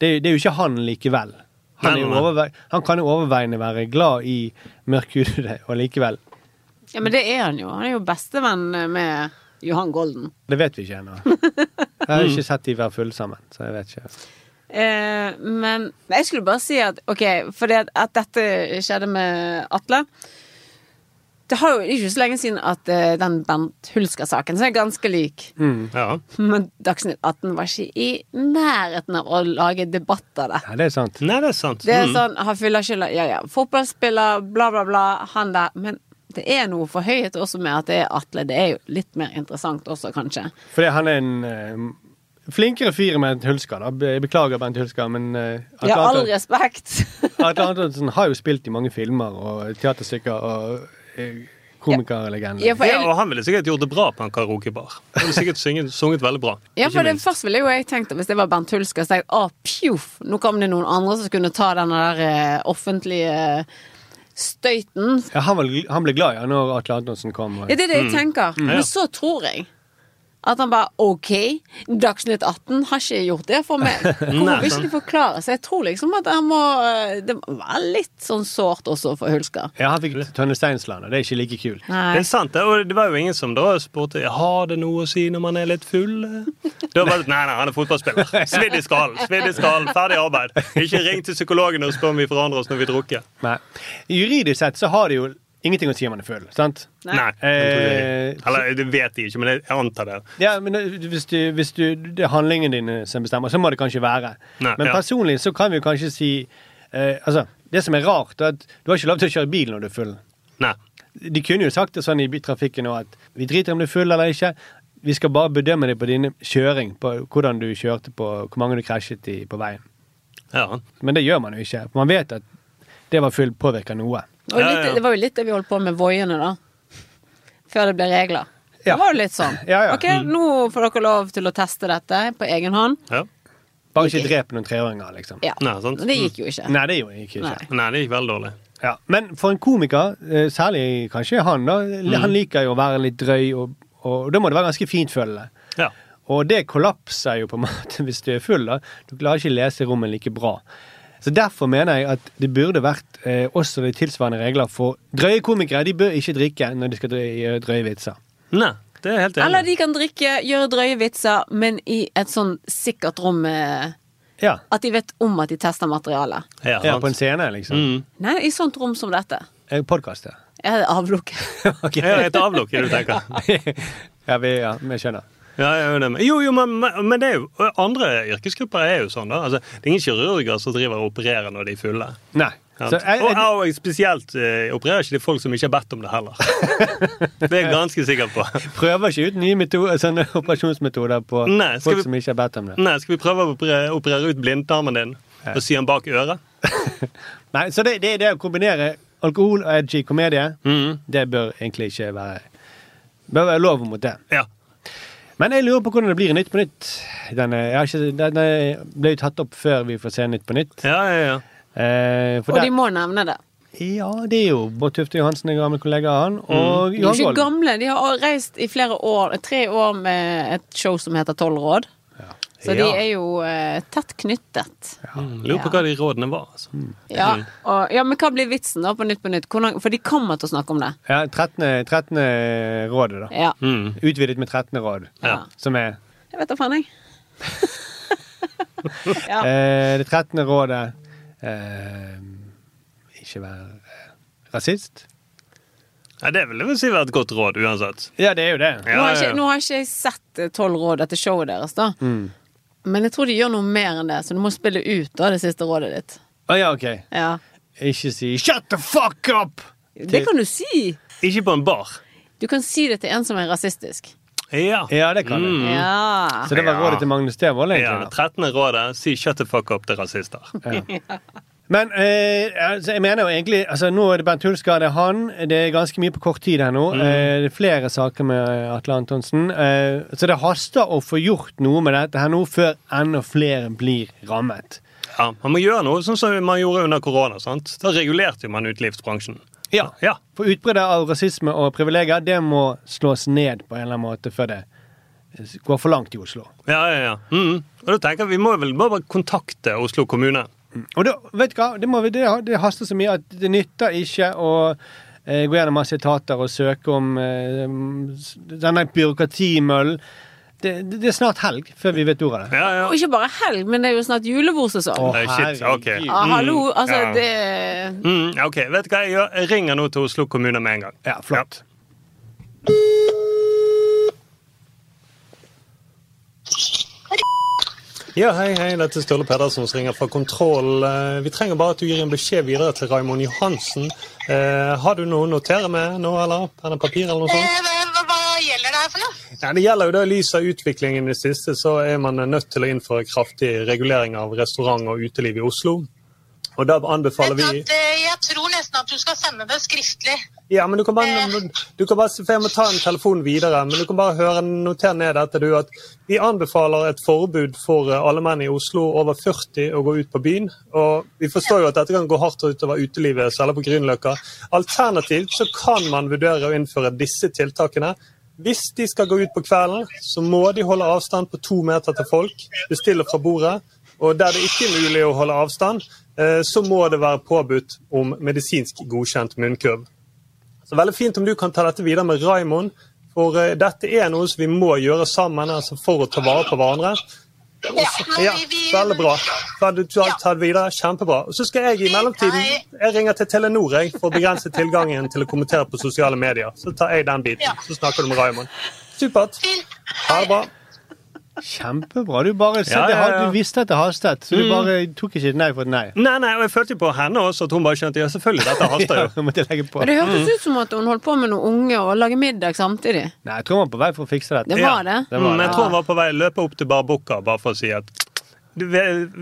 [SPEAKER 3] det, det er jo ikke han likevel. Han, er overvei, han kan jo overveiende være glad i mørkhudede, og likevel.
[SPEAKER 5] Ja, men det er han jo. Han er jo bestevenn med Johan Golden.
[SPEAKER 3] Det vet vi ikke ennå. Jeg har ikke sett de være fulle sammen, så jeg vet ikke.
[SPEAKER 5] Eh, men jeg skulle bare si at OK, for det at, dette skjedde med Atle Det har jo ikke så lenge siden at eh, den Bent Hulsker-saken, som er ganske lik
[SPEAKER 4] Ja.
[SPEAKER 5] Men Dagsnytt 18 var ikke i nærheten av å lage debatt av det.
[SPEAKER 3] Ja, det er sant.
[SPEAKER 4] Nei, det er sant.
[SPEAKER 5] Det er
[SPEAKER 4] Mm.
[SPEAKER 5] sånn, har fylla skylda, ja ja, fotballspiller, bla bla bla, han der. Men det er noe forhøyet også med at det er Atle. Det er jo litt mer interessant også, kanskje.
[SPEAKER 3] Fordi han er en uh, flinkere fyr enn Bent Hulsker. Da. Jeg beklager, Bent Hulsker, men uh,
[SPEAKER 5] Ja, all respekt.
[SPEAKER 3] Atle Antonsen har jo spilt i mange filmer og teaterstykker og uh, komikerlegende.
[SPEAKER 5] Ja,
[SPEAKER 4] Ja, og han ville sikkert gjort det bra på en karaokebar. Han ville sikkert synget, sunget veldig bra.
[SPEAKER 5] Ja, for det. Først ville jo jeg tenkt at hvis det var Bernt Hulsker, så tenkte jeg å, pjuff, nå kom det noen andre som kunne ta den der eh, offentlige støyten.
[SPEAKER 3] Ja, han, ble glad ja, når Atle Antonsen kom. og-
[SPEAKER 5] Ja, det er det jeg tenker.
[SPEAKER 3] Mm.
[SPEAKER 5] Men så tror jeg at han bare OK, Dagsnytt 18 har ikke gjort det for meg. Hvorfor vil ikke de forklare seg? Jeg tror liksom at han må eh, Det var litt sånn sårt også for Hulsker.
[SPEAKER 3] Ja, han fikk Tønne Steinsland, og det er ikke like kult.
[SPEAKER 5] Nei.
[SPEAKER 4] Det er sant. Og det var jo ingen som da spurte har det noe å si når man er litt full. Det var bare, nei, nei, han er fotballspiller. Svidd i skallen, svidd i skallen, ferdig arbeid. Ikke ring til psykologen og spør om vi forandrer oss når vi drukker.
[SPEAKER 3] Nei. Juridisk sett så har det jo ingenting å si om han er full, sant?
[SPEAKER 4] Nei. jeg
[SPEAKER 3] Eh,
[SPEAKER 4] det. Eller det vet de ikke, men jeg jeg antar det.
[SPEAKER 3] Ja, men eh, hvis, du, hvis du, det er handlingene dine som bestemmer, så må det kanskje være.
[SPEAKER 4] Nei,
[SPEAKER 3] men
[SPEAKER 4] ja.
[SPEAKER 3] personlig så kan vi jo kanskje si eh, Altså, det som er rart, er at du har ikke lov til å kjøre bil når du er full.
[SPEAKER 4] Nei.
[SPEAKER 3] De kunne jo sagt det sånn i trafikken nå at vi driter om du er full eller ikke. Vi skal bare bedømme deg på din kjøring, på hvordan du kjørte på, hvor mange du krasjet i på veien.
[SPEAKER 4] Ja.
[SPEAKER 3] Men det gjør man jo ikke. Man vet at det var full påvirka noe.
[SPEAKER 5] Og litt, Det var jo litt det vi holdt på med voiene, da. Før det ble regler. Det var jo litt sånn.
[SPEAKER 3] Ja, ja.
[SPEAKER 5] OK, nå får dere lov til å teste dette på egen hånd.
[SPEAKER 4] Ja.
[SPEAKER 3] Bare ikke drep noen treåringer, liksom.
[SPEAKER 5] Ja.
[SPEAKER 4] Nei, sant?
[SPEAKER 5] Det gikk jo ikke.
[SPEAKER 3] Nei, det gikk, ikke.
[SPEAKER 5] Nei.
[SPEAKER 4] Nei, det gikk veldig dårlig.
[SPEAKER 3] Ja, men for en komiker, eh, særlig kanskje han, da, han liker jo å være litt drøy, og, og da må det være ganske fintfølende.
[SPEAKER 4] Ja.
[SPEAKER 3] Og det kollapser jo på en måte hvis du er full. da. Du klarer ikke lese rommet like bra. Så Derfor mener jeg at det burde vært eh, også de tilsvarende regler for drøye komikere. De bør ikke drikke når de skal drøye, gjøre drøye vitser.
[SPEAKER 4] Nei, det er helt enig.
[SPEAKER 5] Eller de kan drikke, gjøre drøye vitser, men i et sånn sikkert rom Eh,
[SPEAKER 3] Ja.
[SPEAKER 5] At de vet om at de tester materialet.
[SPEAKER 3] Ja, på en scene, liksom.
[SPEAKER 4] Mm.
[SPEAKER 5] Nei, i sånt rom som dette.
[SPEAKER 3] Podkast, ja.
[SPEAKER 5] Jeg okay.
[SPEAKER 4] Ja, et avlukk, er det du tenker.
[SPEAKER 3] ja, vi, ja, vi skjønner.
[SPEAKER 4] Ja, jeg. Jo, jo, men, men det er jo andre yrkesgrupper er jo sånn, da. Altså, det er ingen kirurger som driver og opererer når de er fulle.
[SPEAKER 3] Nei. Så jeg-
[SPEAKER 4] og, og spesielt eh, opererer ikke de folk som ikke har bedt om det heller. Det er jeg ganske sikker på.
[SPEAKER 3] Prøver ikke ut nye metoder, sånne operasjonsmetoder på
[SPEAKER 4] Nei,
[SPEAKER 3] folk
[SPEAKER 4] vi-
[SPEAKER 3] som ikke har bedt om det.
[SPEAKER 4] Nei, skal vi prøve å operere, operere ut blindtarmen din og sy den bak øret?
[SPEAKER 3] Nei, så det, det, det å kombinere alkohol og edgy komedie,
[SPEAKER 4] Mm.
[SPEAKER 3] det bør egentlig ikke være Bør være lov mot det.
[SPEAKER 4] Ja.
[SPEAKER 3] Men jeg lurer på hvordan det blir i Nytt på Nytt. Denne, jeg har ikke, denne ble jo tatt opp før vi får se Nytt på Nytt.
[SPEAKER 4] Ja, ja, ja.
[SPEAKER 3] Eh, for
[SPEAKER 5] Og
[SPEAKER 3] der-
[SPEAKER 5] de må nevne det.
[SPEAKER 3] Ja, det er jo Bård Tufte Johansen, en gammel kollega av han, og
[SPEAKER 5] De er ikke gamle. De har reist i flere år, tre år med et show som heter Tolv råd. Så de er jo eh, tett knyttet.
[SPEAKER 4] Ja. Lurer på hva de rådene var. Altså.
[SPEAKER 5] Ja.
[SPEAKER 3] Mm.
[SPEAKER 5] Og, ja, men hva blir vitsen da på Nytt på Nytt? Hvordan, for de kommer til å snakke om det.
[SPEAKER 3] Ja, 13. 13. rådet, da.
[SPEAKER 5] Ja.
[SPEAKER 4] Mm.
[SPEAKER 3] Utvidet med 13. råd,
[SPEAKER 5] Ja.
[SPEAKER 3] som er
[SPEAKER 5] Jeg vet da faen, jeg. ja.
[SPEAKER 3] eh, det 13. rådet eh, Ikke være eh, rasist.
[SPEAKER 4] Ja, det vil jeg vel si være et godt råd uansett.
[SPEAKER 3] Ja, det er jo det.
[SPEAKER 4] Ja,
[SPEAKER 5] nå, har
[SPEAKER 4] ja,
[SPEAKER 5] ikke, nå har ikke jeg sett eh, Tolv råd etter showet deres, da.
[SPEAKER 3] Mm.
[SPEAKER 5] Men jeg tror de gjør noe mer enn det, så du må spille ut da det siste rådet ditt.
[SPEAKER 3] Å ja, OK.
[SPEAKER 5] Ja.
[SPEAKER 3] Ikke si 'shut the fuck up'!
[SPEAKER 5] Det kan du si.
[SPEAKER 4] Ikke på en bar.
[SPEAKER 5] Du kan si det til en som er rasistisk.
[SPEAKER 4] Ja.
[SPEAKER 3] Ja, det kan du.
[SPEAKER 4] Mm.
[SPEAKER 5] Ja.
[SPEAKER 3] Så det var rådet til Magnus Devold,
[SPEAKER 4] Ja, 13. rådet, si 'shut the fuck up' til rasister.
[SPEAKER 3] Men eh, altså, jeg mener jo egentlig altså, Nå er det Bernt Hulsker, det er han. Det er ganske mye på kort tid her nå.
[SPEAKER 4] Mm.
[SPEAKER 3] Eh, det er flere saker med eh, Atle Antonsen. Eh, så det haster å få gjort noe med dette her nå, før enda flere blir rammet.
[SPEAKER 4] Ja, Man må gjøre noe sånn som man gjorde under korona. sant? Da regulerte man utelivsbransjen.
[SPEAKER 3] Ja.
[SPEAKER 4] Ja.
[SPEAKER 3] For utbruddet av rasisme og privilegier, det må slås ned på en eller annen måte før det går for langt i Oslo.
[SPEAKER 4] Ja, ja, ja. Mm. Og da tenker jeg Vi må vel bare kontakte Oslo kommune.
[SPEAKER 3] Og da, vet du hva, det, må vi, det, det haster så mye at det nytter ikke å eh, gå gjennom masse etater og søke om eh, denne byråkratimøllen. Det, det, det er snart helg før vi vet ordet av det.
[SPEAKER 4] Ja, ja.
[SPEAKER 5] Og ikke bare helg, men det er jo snart julebordsesong.
[SPEAKER 3] Å,
[SPEAKER 4] Nei, shit, ok.
[SPEAKER 3] Mm,
[SPEAKER 5] ah, hallo, altså
[SPEAKER 4] ja.
[SPEAKER 5] det
[SPEAKER 4] Mm, ok, vet du hva jeg gjør? Jeg ringer nå til Oslo kommune med en gang.
[SPEAKER 3] Ja, flott.
[SPEAKER 4] Ja, hei, hei, dette er Sturle Pedersen som ringer fra Kontroll. Eh, Vi trenger bare at du gir en beskjed videre til Raimond Johansen. Eh, har du noe å notere med nå, eller? Penn og papir, eller noe sånt?
[SPEAKER 13] Hva, hva gjelder det her for noe?
[SPEAKER 4] Ja, det gjelder jo da I lys av utviklingen i det siste, så er man nødt til å innføre kraftig regulering av restaurant og uteliv i Oslo. Og da anbefaler vi
[SPEAKER 13] eh, jeg tror nesten at du skal sende det skriftlig.
[SPEAKER 4] Ja, men du kan bare, du kan bare for Jeg må ta en telefon videre, men du kan bare høre, notere ned dette. du, at Vi anbefaler et forbud for eh, alle menn i Oslo over 40 å gå ut på byen. og Vi forstår jo at dette kan gå hardt utover utelivet, særlig på Grünerløkka. Alternativt så kan man vurdere å innføre disse tiltakene. Hvis de skal gå ut på kvelden, så må de holde avstand på to meter til folk. Bestille fra bordet. Og der det ikke er mulig å holde avstand, eh, så må det være påbudt om medisinsk godkjent munnkurv. Så veldig fint om du kan ta dette videre med Raimond, for eh, dette er noe som vi må gjøre sammen altså for å ta vare på hverandre. Ja, veldig bra. Du tar det videre. Kjempebra. Og så skal jeg i mellomtiden Jeg ringer til Telenor jeg, for å begrense tilgangen til å kommentere på sosiale medier. Så tar jeg den biten. Så snakker du med Raimond. Supert. Ha det bra.
[SPEAKER 3] Kjempebra. Du bare
[SPEAKER 4] Ja, ja, ja.
[SPEAKER 3] Du visste at det hastet, så du
[SPEAKER 4] Mm.
[SPEAKER 3] bare tok ikke nei for et nei.
[SPEAKER 4] Nei, nei, og jeg følte jo på henne også, at hun bare skjønte ja, selvfølgelig, dette haster jo.
[SPEAKER 3] Ja, måtte legge på.
[SPEAKER 5] Men det hørtes ut som at hun holdt på med noen unge og lage middag samtidig.
[SPEAKER 3] Nei, jeg tror hun var på vei for å fikse dette.
[SPEAKER 5] Det var det.
[SPEAKER 3] det, var
[SPEAKER 4] Mm,
[SPEAKER 3] det.
[SPEAKER 4] jeg tror hun var på vei løpe opp til Barbukka bare for å si at du,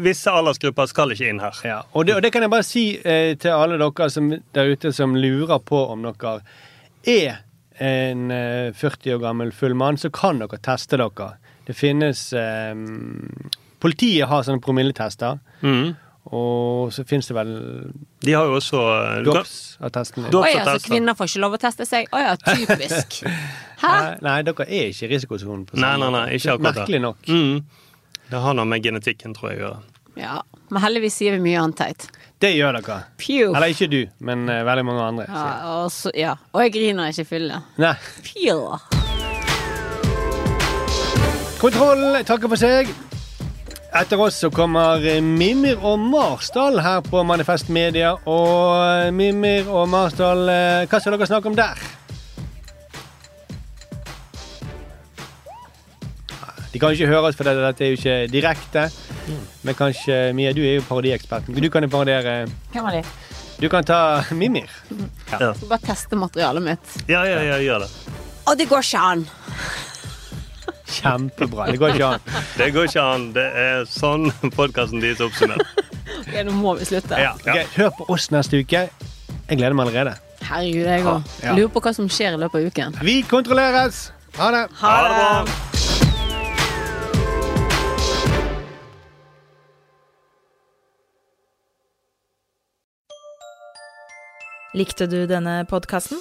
[SPEAKER 4] visse aldersgrupper skal ikke inn her.
[SPEAKER 3] Ja, og det, og det kan jeg bare si eh, til alle dere som, der ute som lurer på om dere er en eh, 40 år gammel full mann, så kan dere teste dere. Det finnes eh, Politiet har sånne promilletester.
[SPEAKER 4] Mm.
[SPEAKER 3] Og så finnes det vel
[SPEAKER 4] De har jo også
[SPEAKER 3] dåpsattesten.
[SPEAKER 5] Å ja, så kvinner får ikke lov å teste seg? Å ja, typisk. Hæ?
[SPEAKER 3] Nei, dere er ikke i risikosonen. på
[SPEAKER 4] Nei, nei, nei, ikke akkurat.
[SPEAKER 3] Merkelig nok.
[SPEAKER 4] Mm. Det har noe med genetikken, tror jeg, å gjøre.
[SPEAKER 5] Ja, Men heldigvis sier vi mye annet teit.
[SPEAKER 3] Det gjør dere.
[SPEAKER 5] Pew.
[SPEAKER 3] Eller ikke du, men eh, veldig mange andre.
[SPEAKER 5] Ja, og, så, ja. og jeg griner ikke i fylle.
[SPEAKER 3] Nei. Kontroll takker for seg. Etter oss så kommer Mimir og Marsdal her på Manifest Media. Og Mimir og Marsdal, eh, hva skal dere snakke om der? De kan ikke høre oss, for dette, er jo ikke direkte. Men kanskje, Mia, du er jo parodieksperten. Du kan jo parodiere
[SPEAKER 5] Hvem?
[SPEAKER 3] Du kan ta Mimir.
[SPEAKER 4] Ja.
[SPEAKER 5] Skal bare teste materialet mitt.
[SPEAKER 4] Ja, ja, ja, gjør det.
[SPEAKER 5] Og det går ikke an.
[SPEAKER 3] Kjempebra. Det går ikke an.
[SPEAKER 4] Det går ikke an. Det er sånn podkasten deres er oppsummert.
[SPEAKER 5] Ok, nå må vi slutte.
[SPEAKER 3] Ja, ok. Hør på oss neste uke. Jeg gleder meg allerede.
[SPEAKER 5] Herregud, jeg òg.
[SPEAKER 3] Ja.
[SPEAKER 5] Lurer på hva som skjer i løpet av uken.
[SPEAKER 3] Vi kontrolleres. Ha det.
[SPEAKER 5] Ha det.
[SPEAKER 15] Likte du denne podkasten?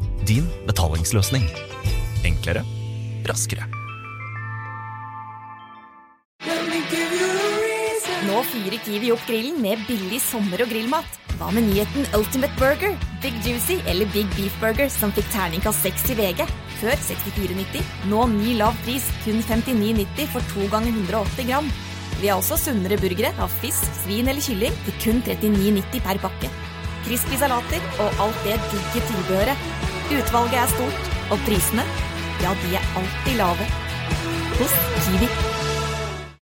[SPEAKER 1] din betalingsløsning. Enklere, raskere.
[SPEAKER 16] Nå fyrer Kiwi opp grillen med billig sommer- og grillmat. Hva med nyheten Ultimate Burger, Big Juicy eller Big Beef Burger som fikk terningkast 6 i VG? Før 64,90. Nå ny lav pris, kun 59,90 for to ganger 180 gram. Vi har også sunnere burgere av fisk, svin eller kylling til kun 39,90 per pakke. Crispy salater og alt det digge tilbehøret. Utvalget er stort, og prisene, ja, de er alltid lave. Hos Kiwi.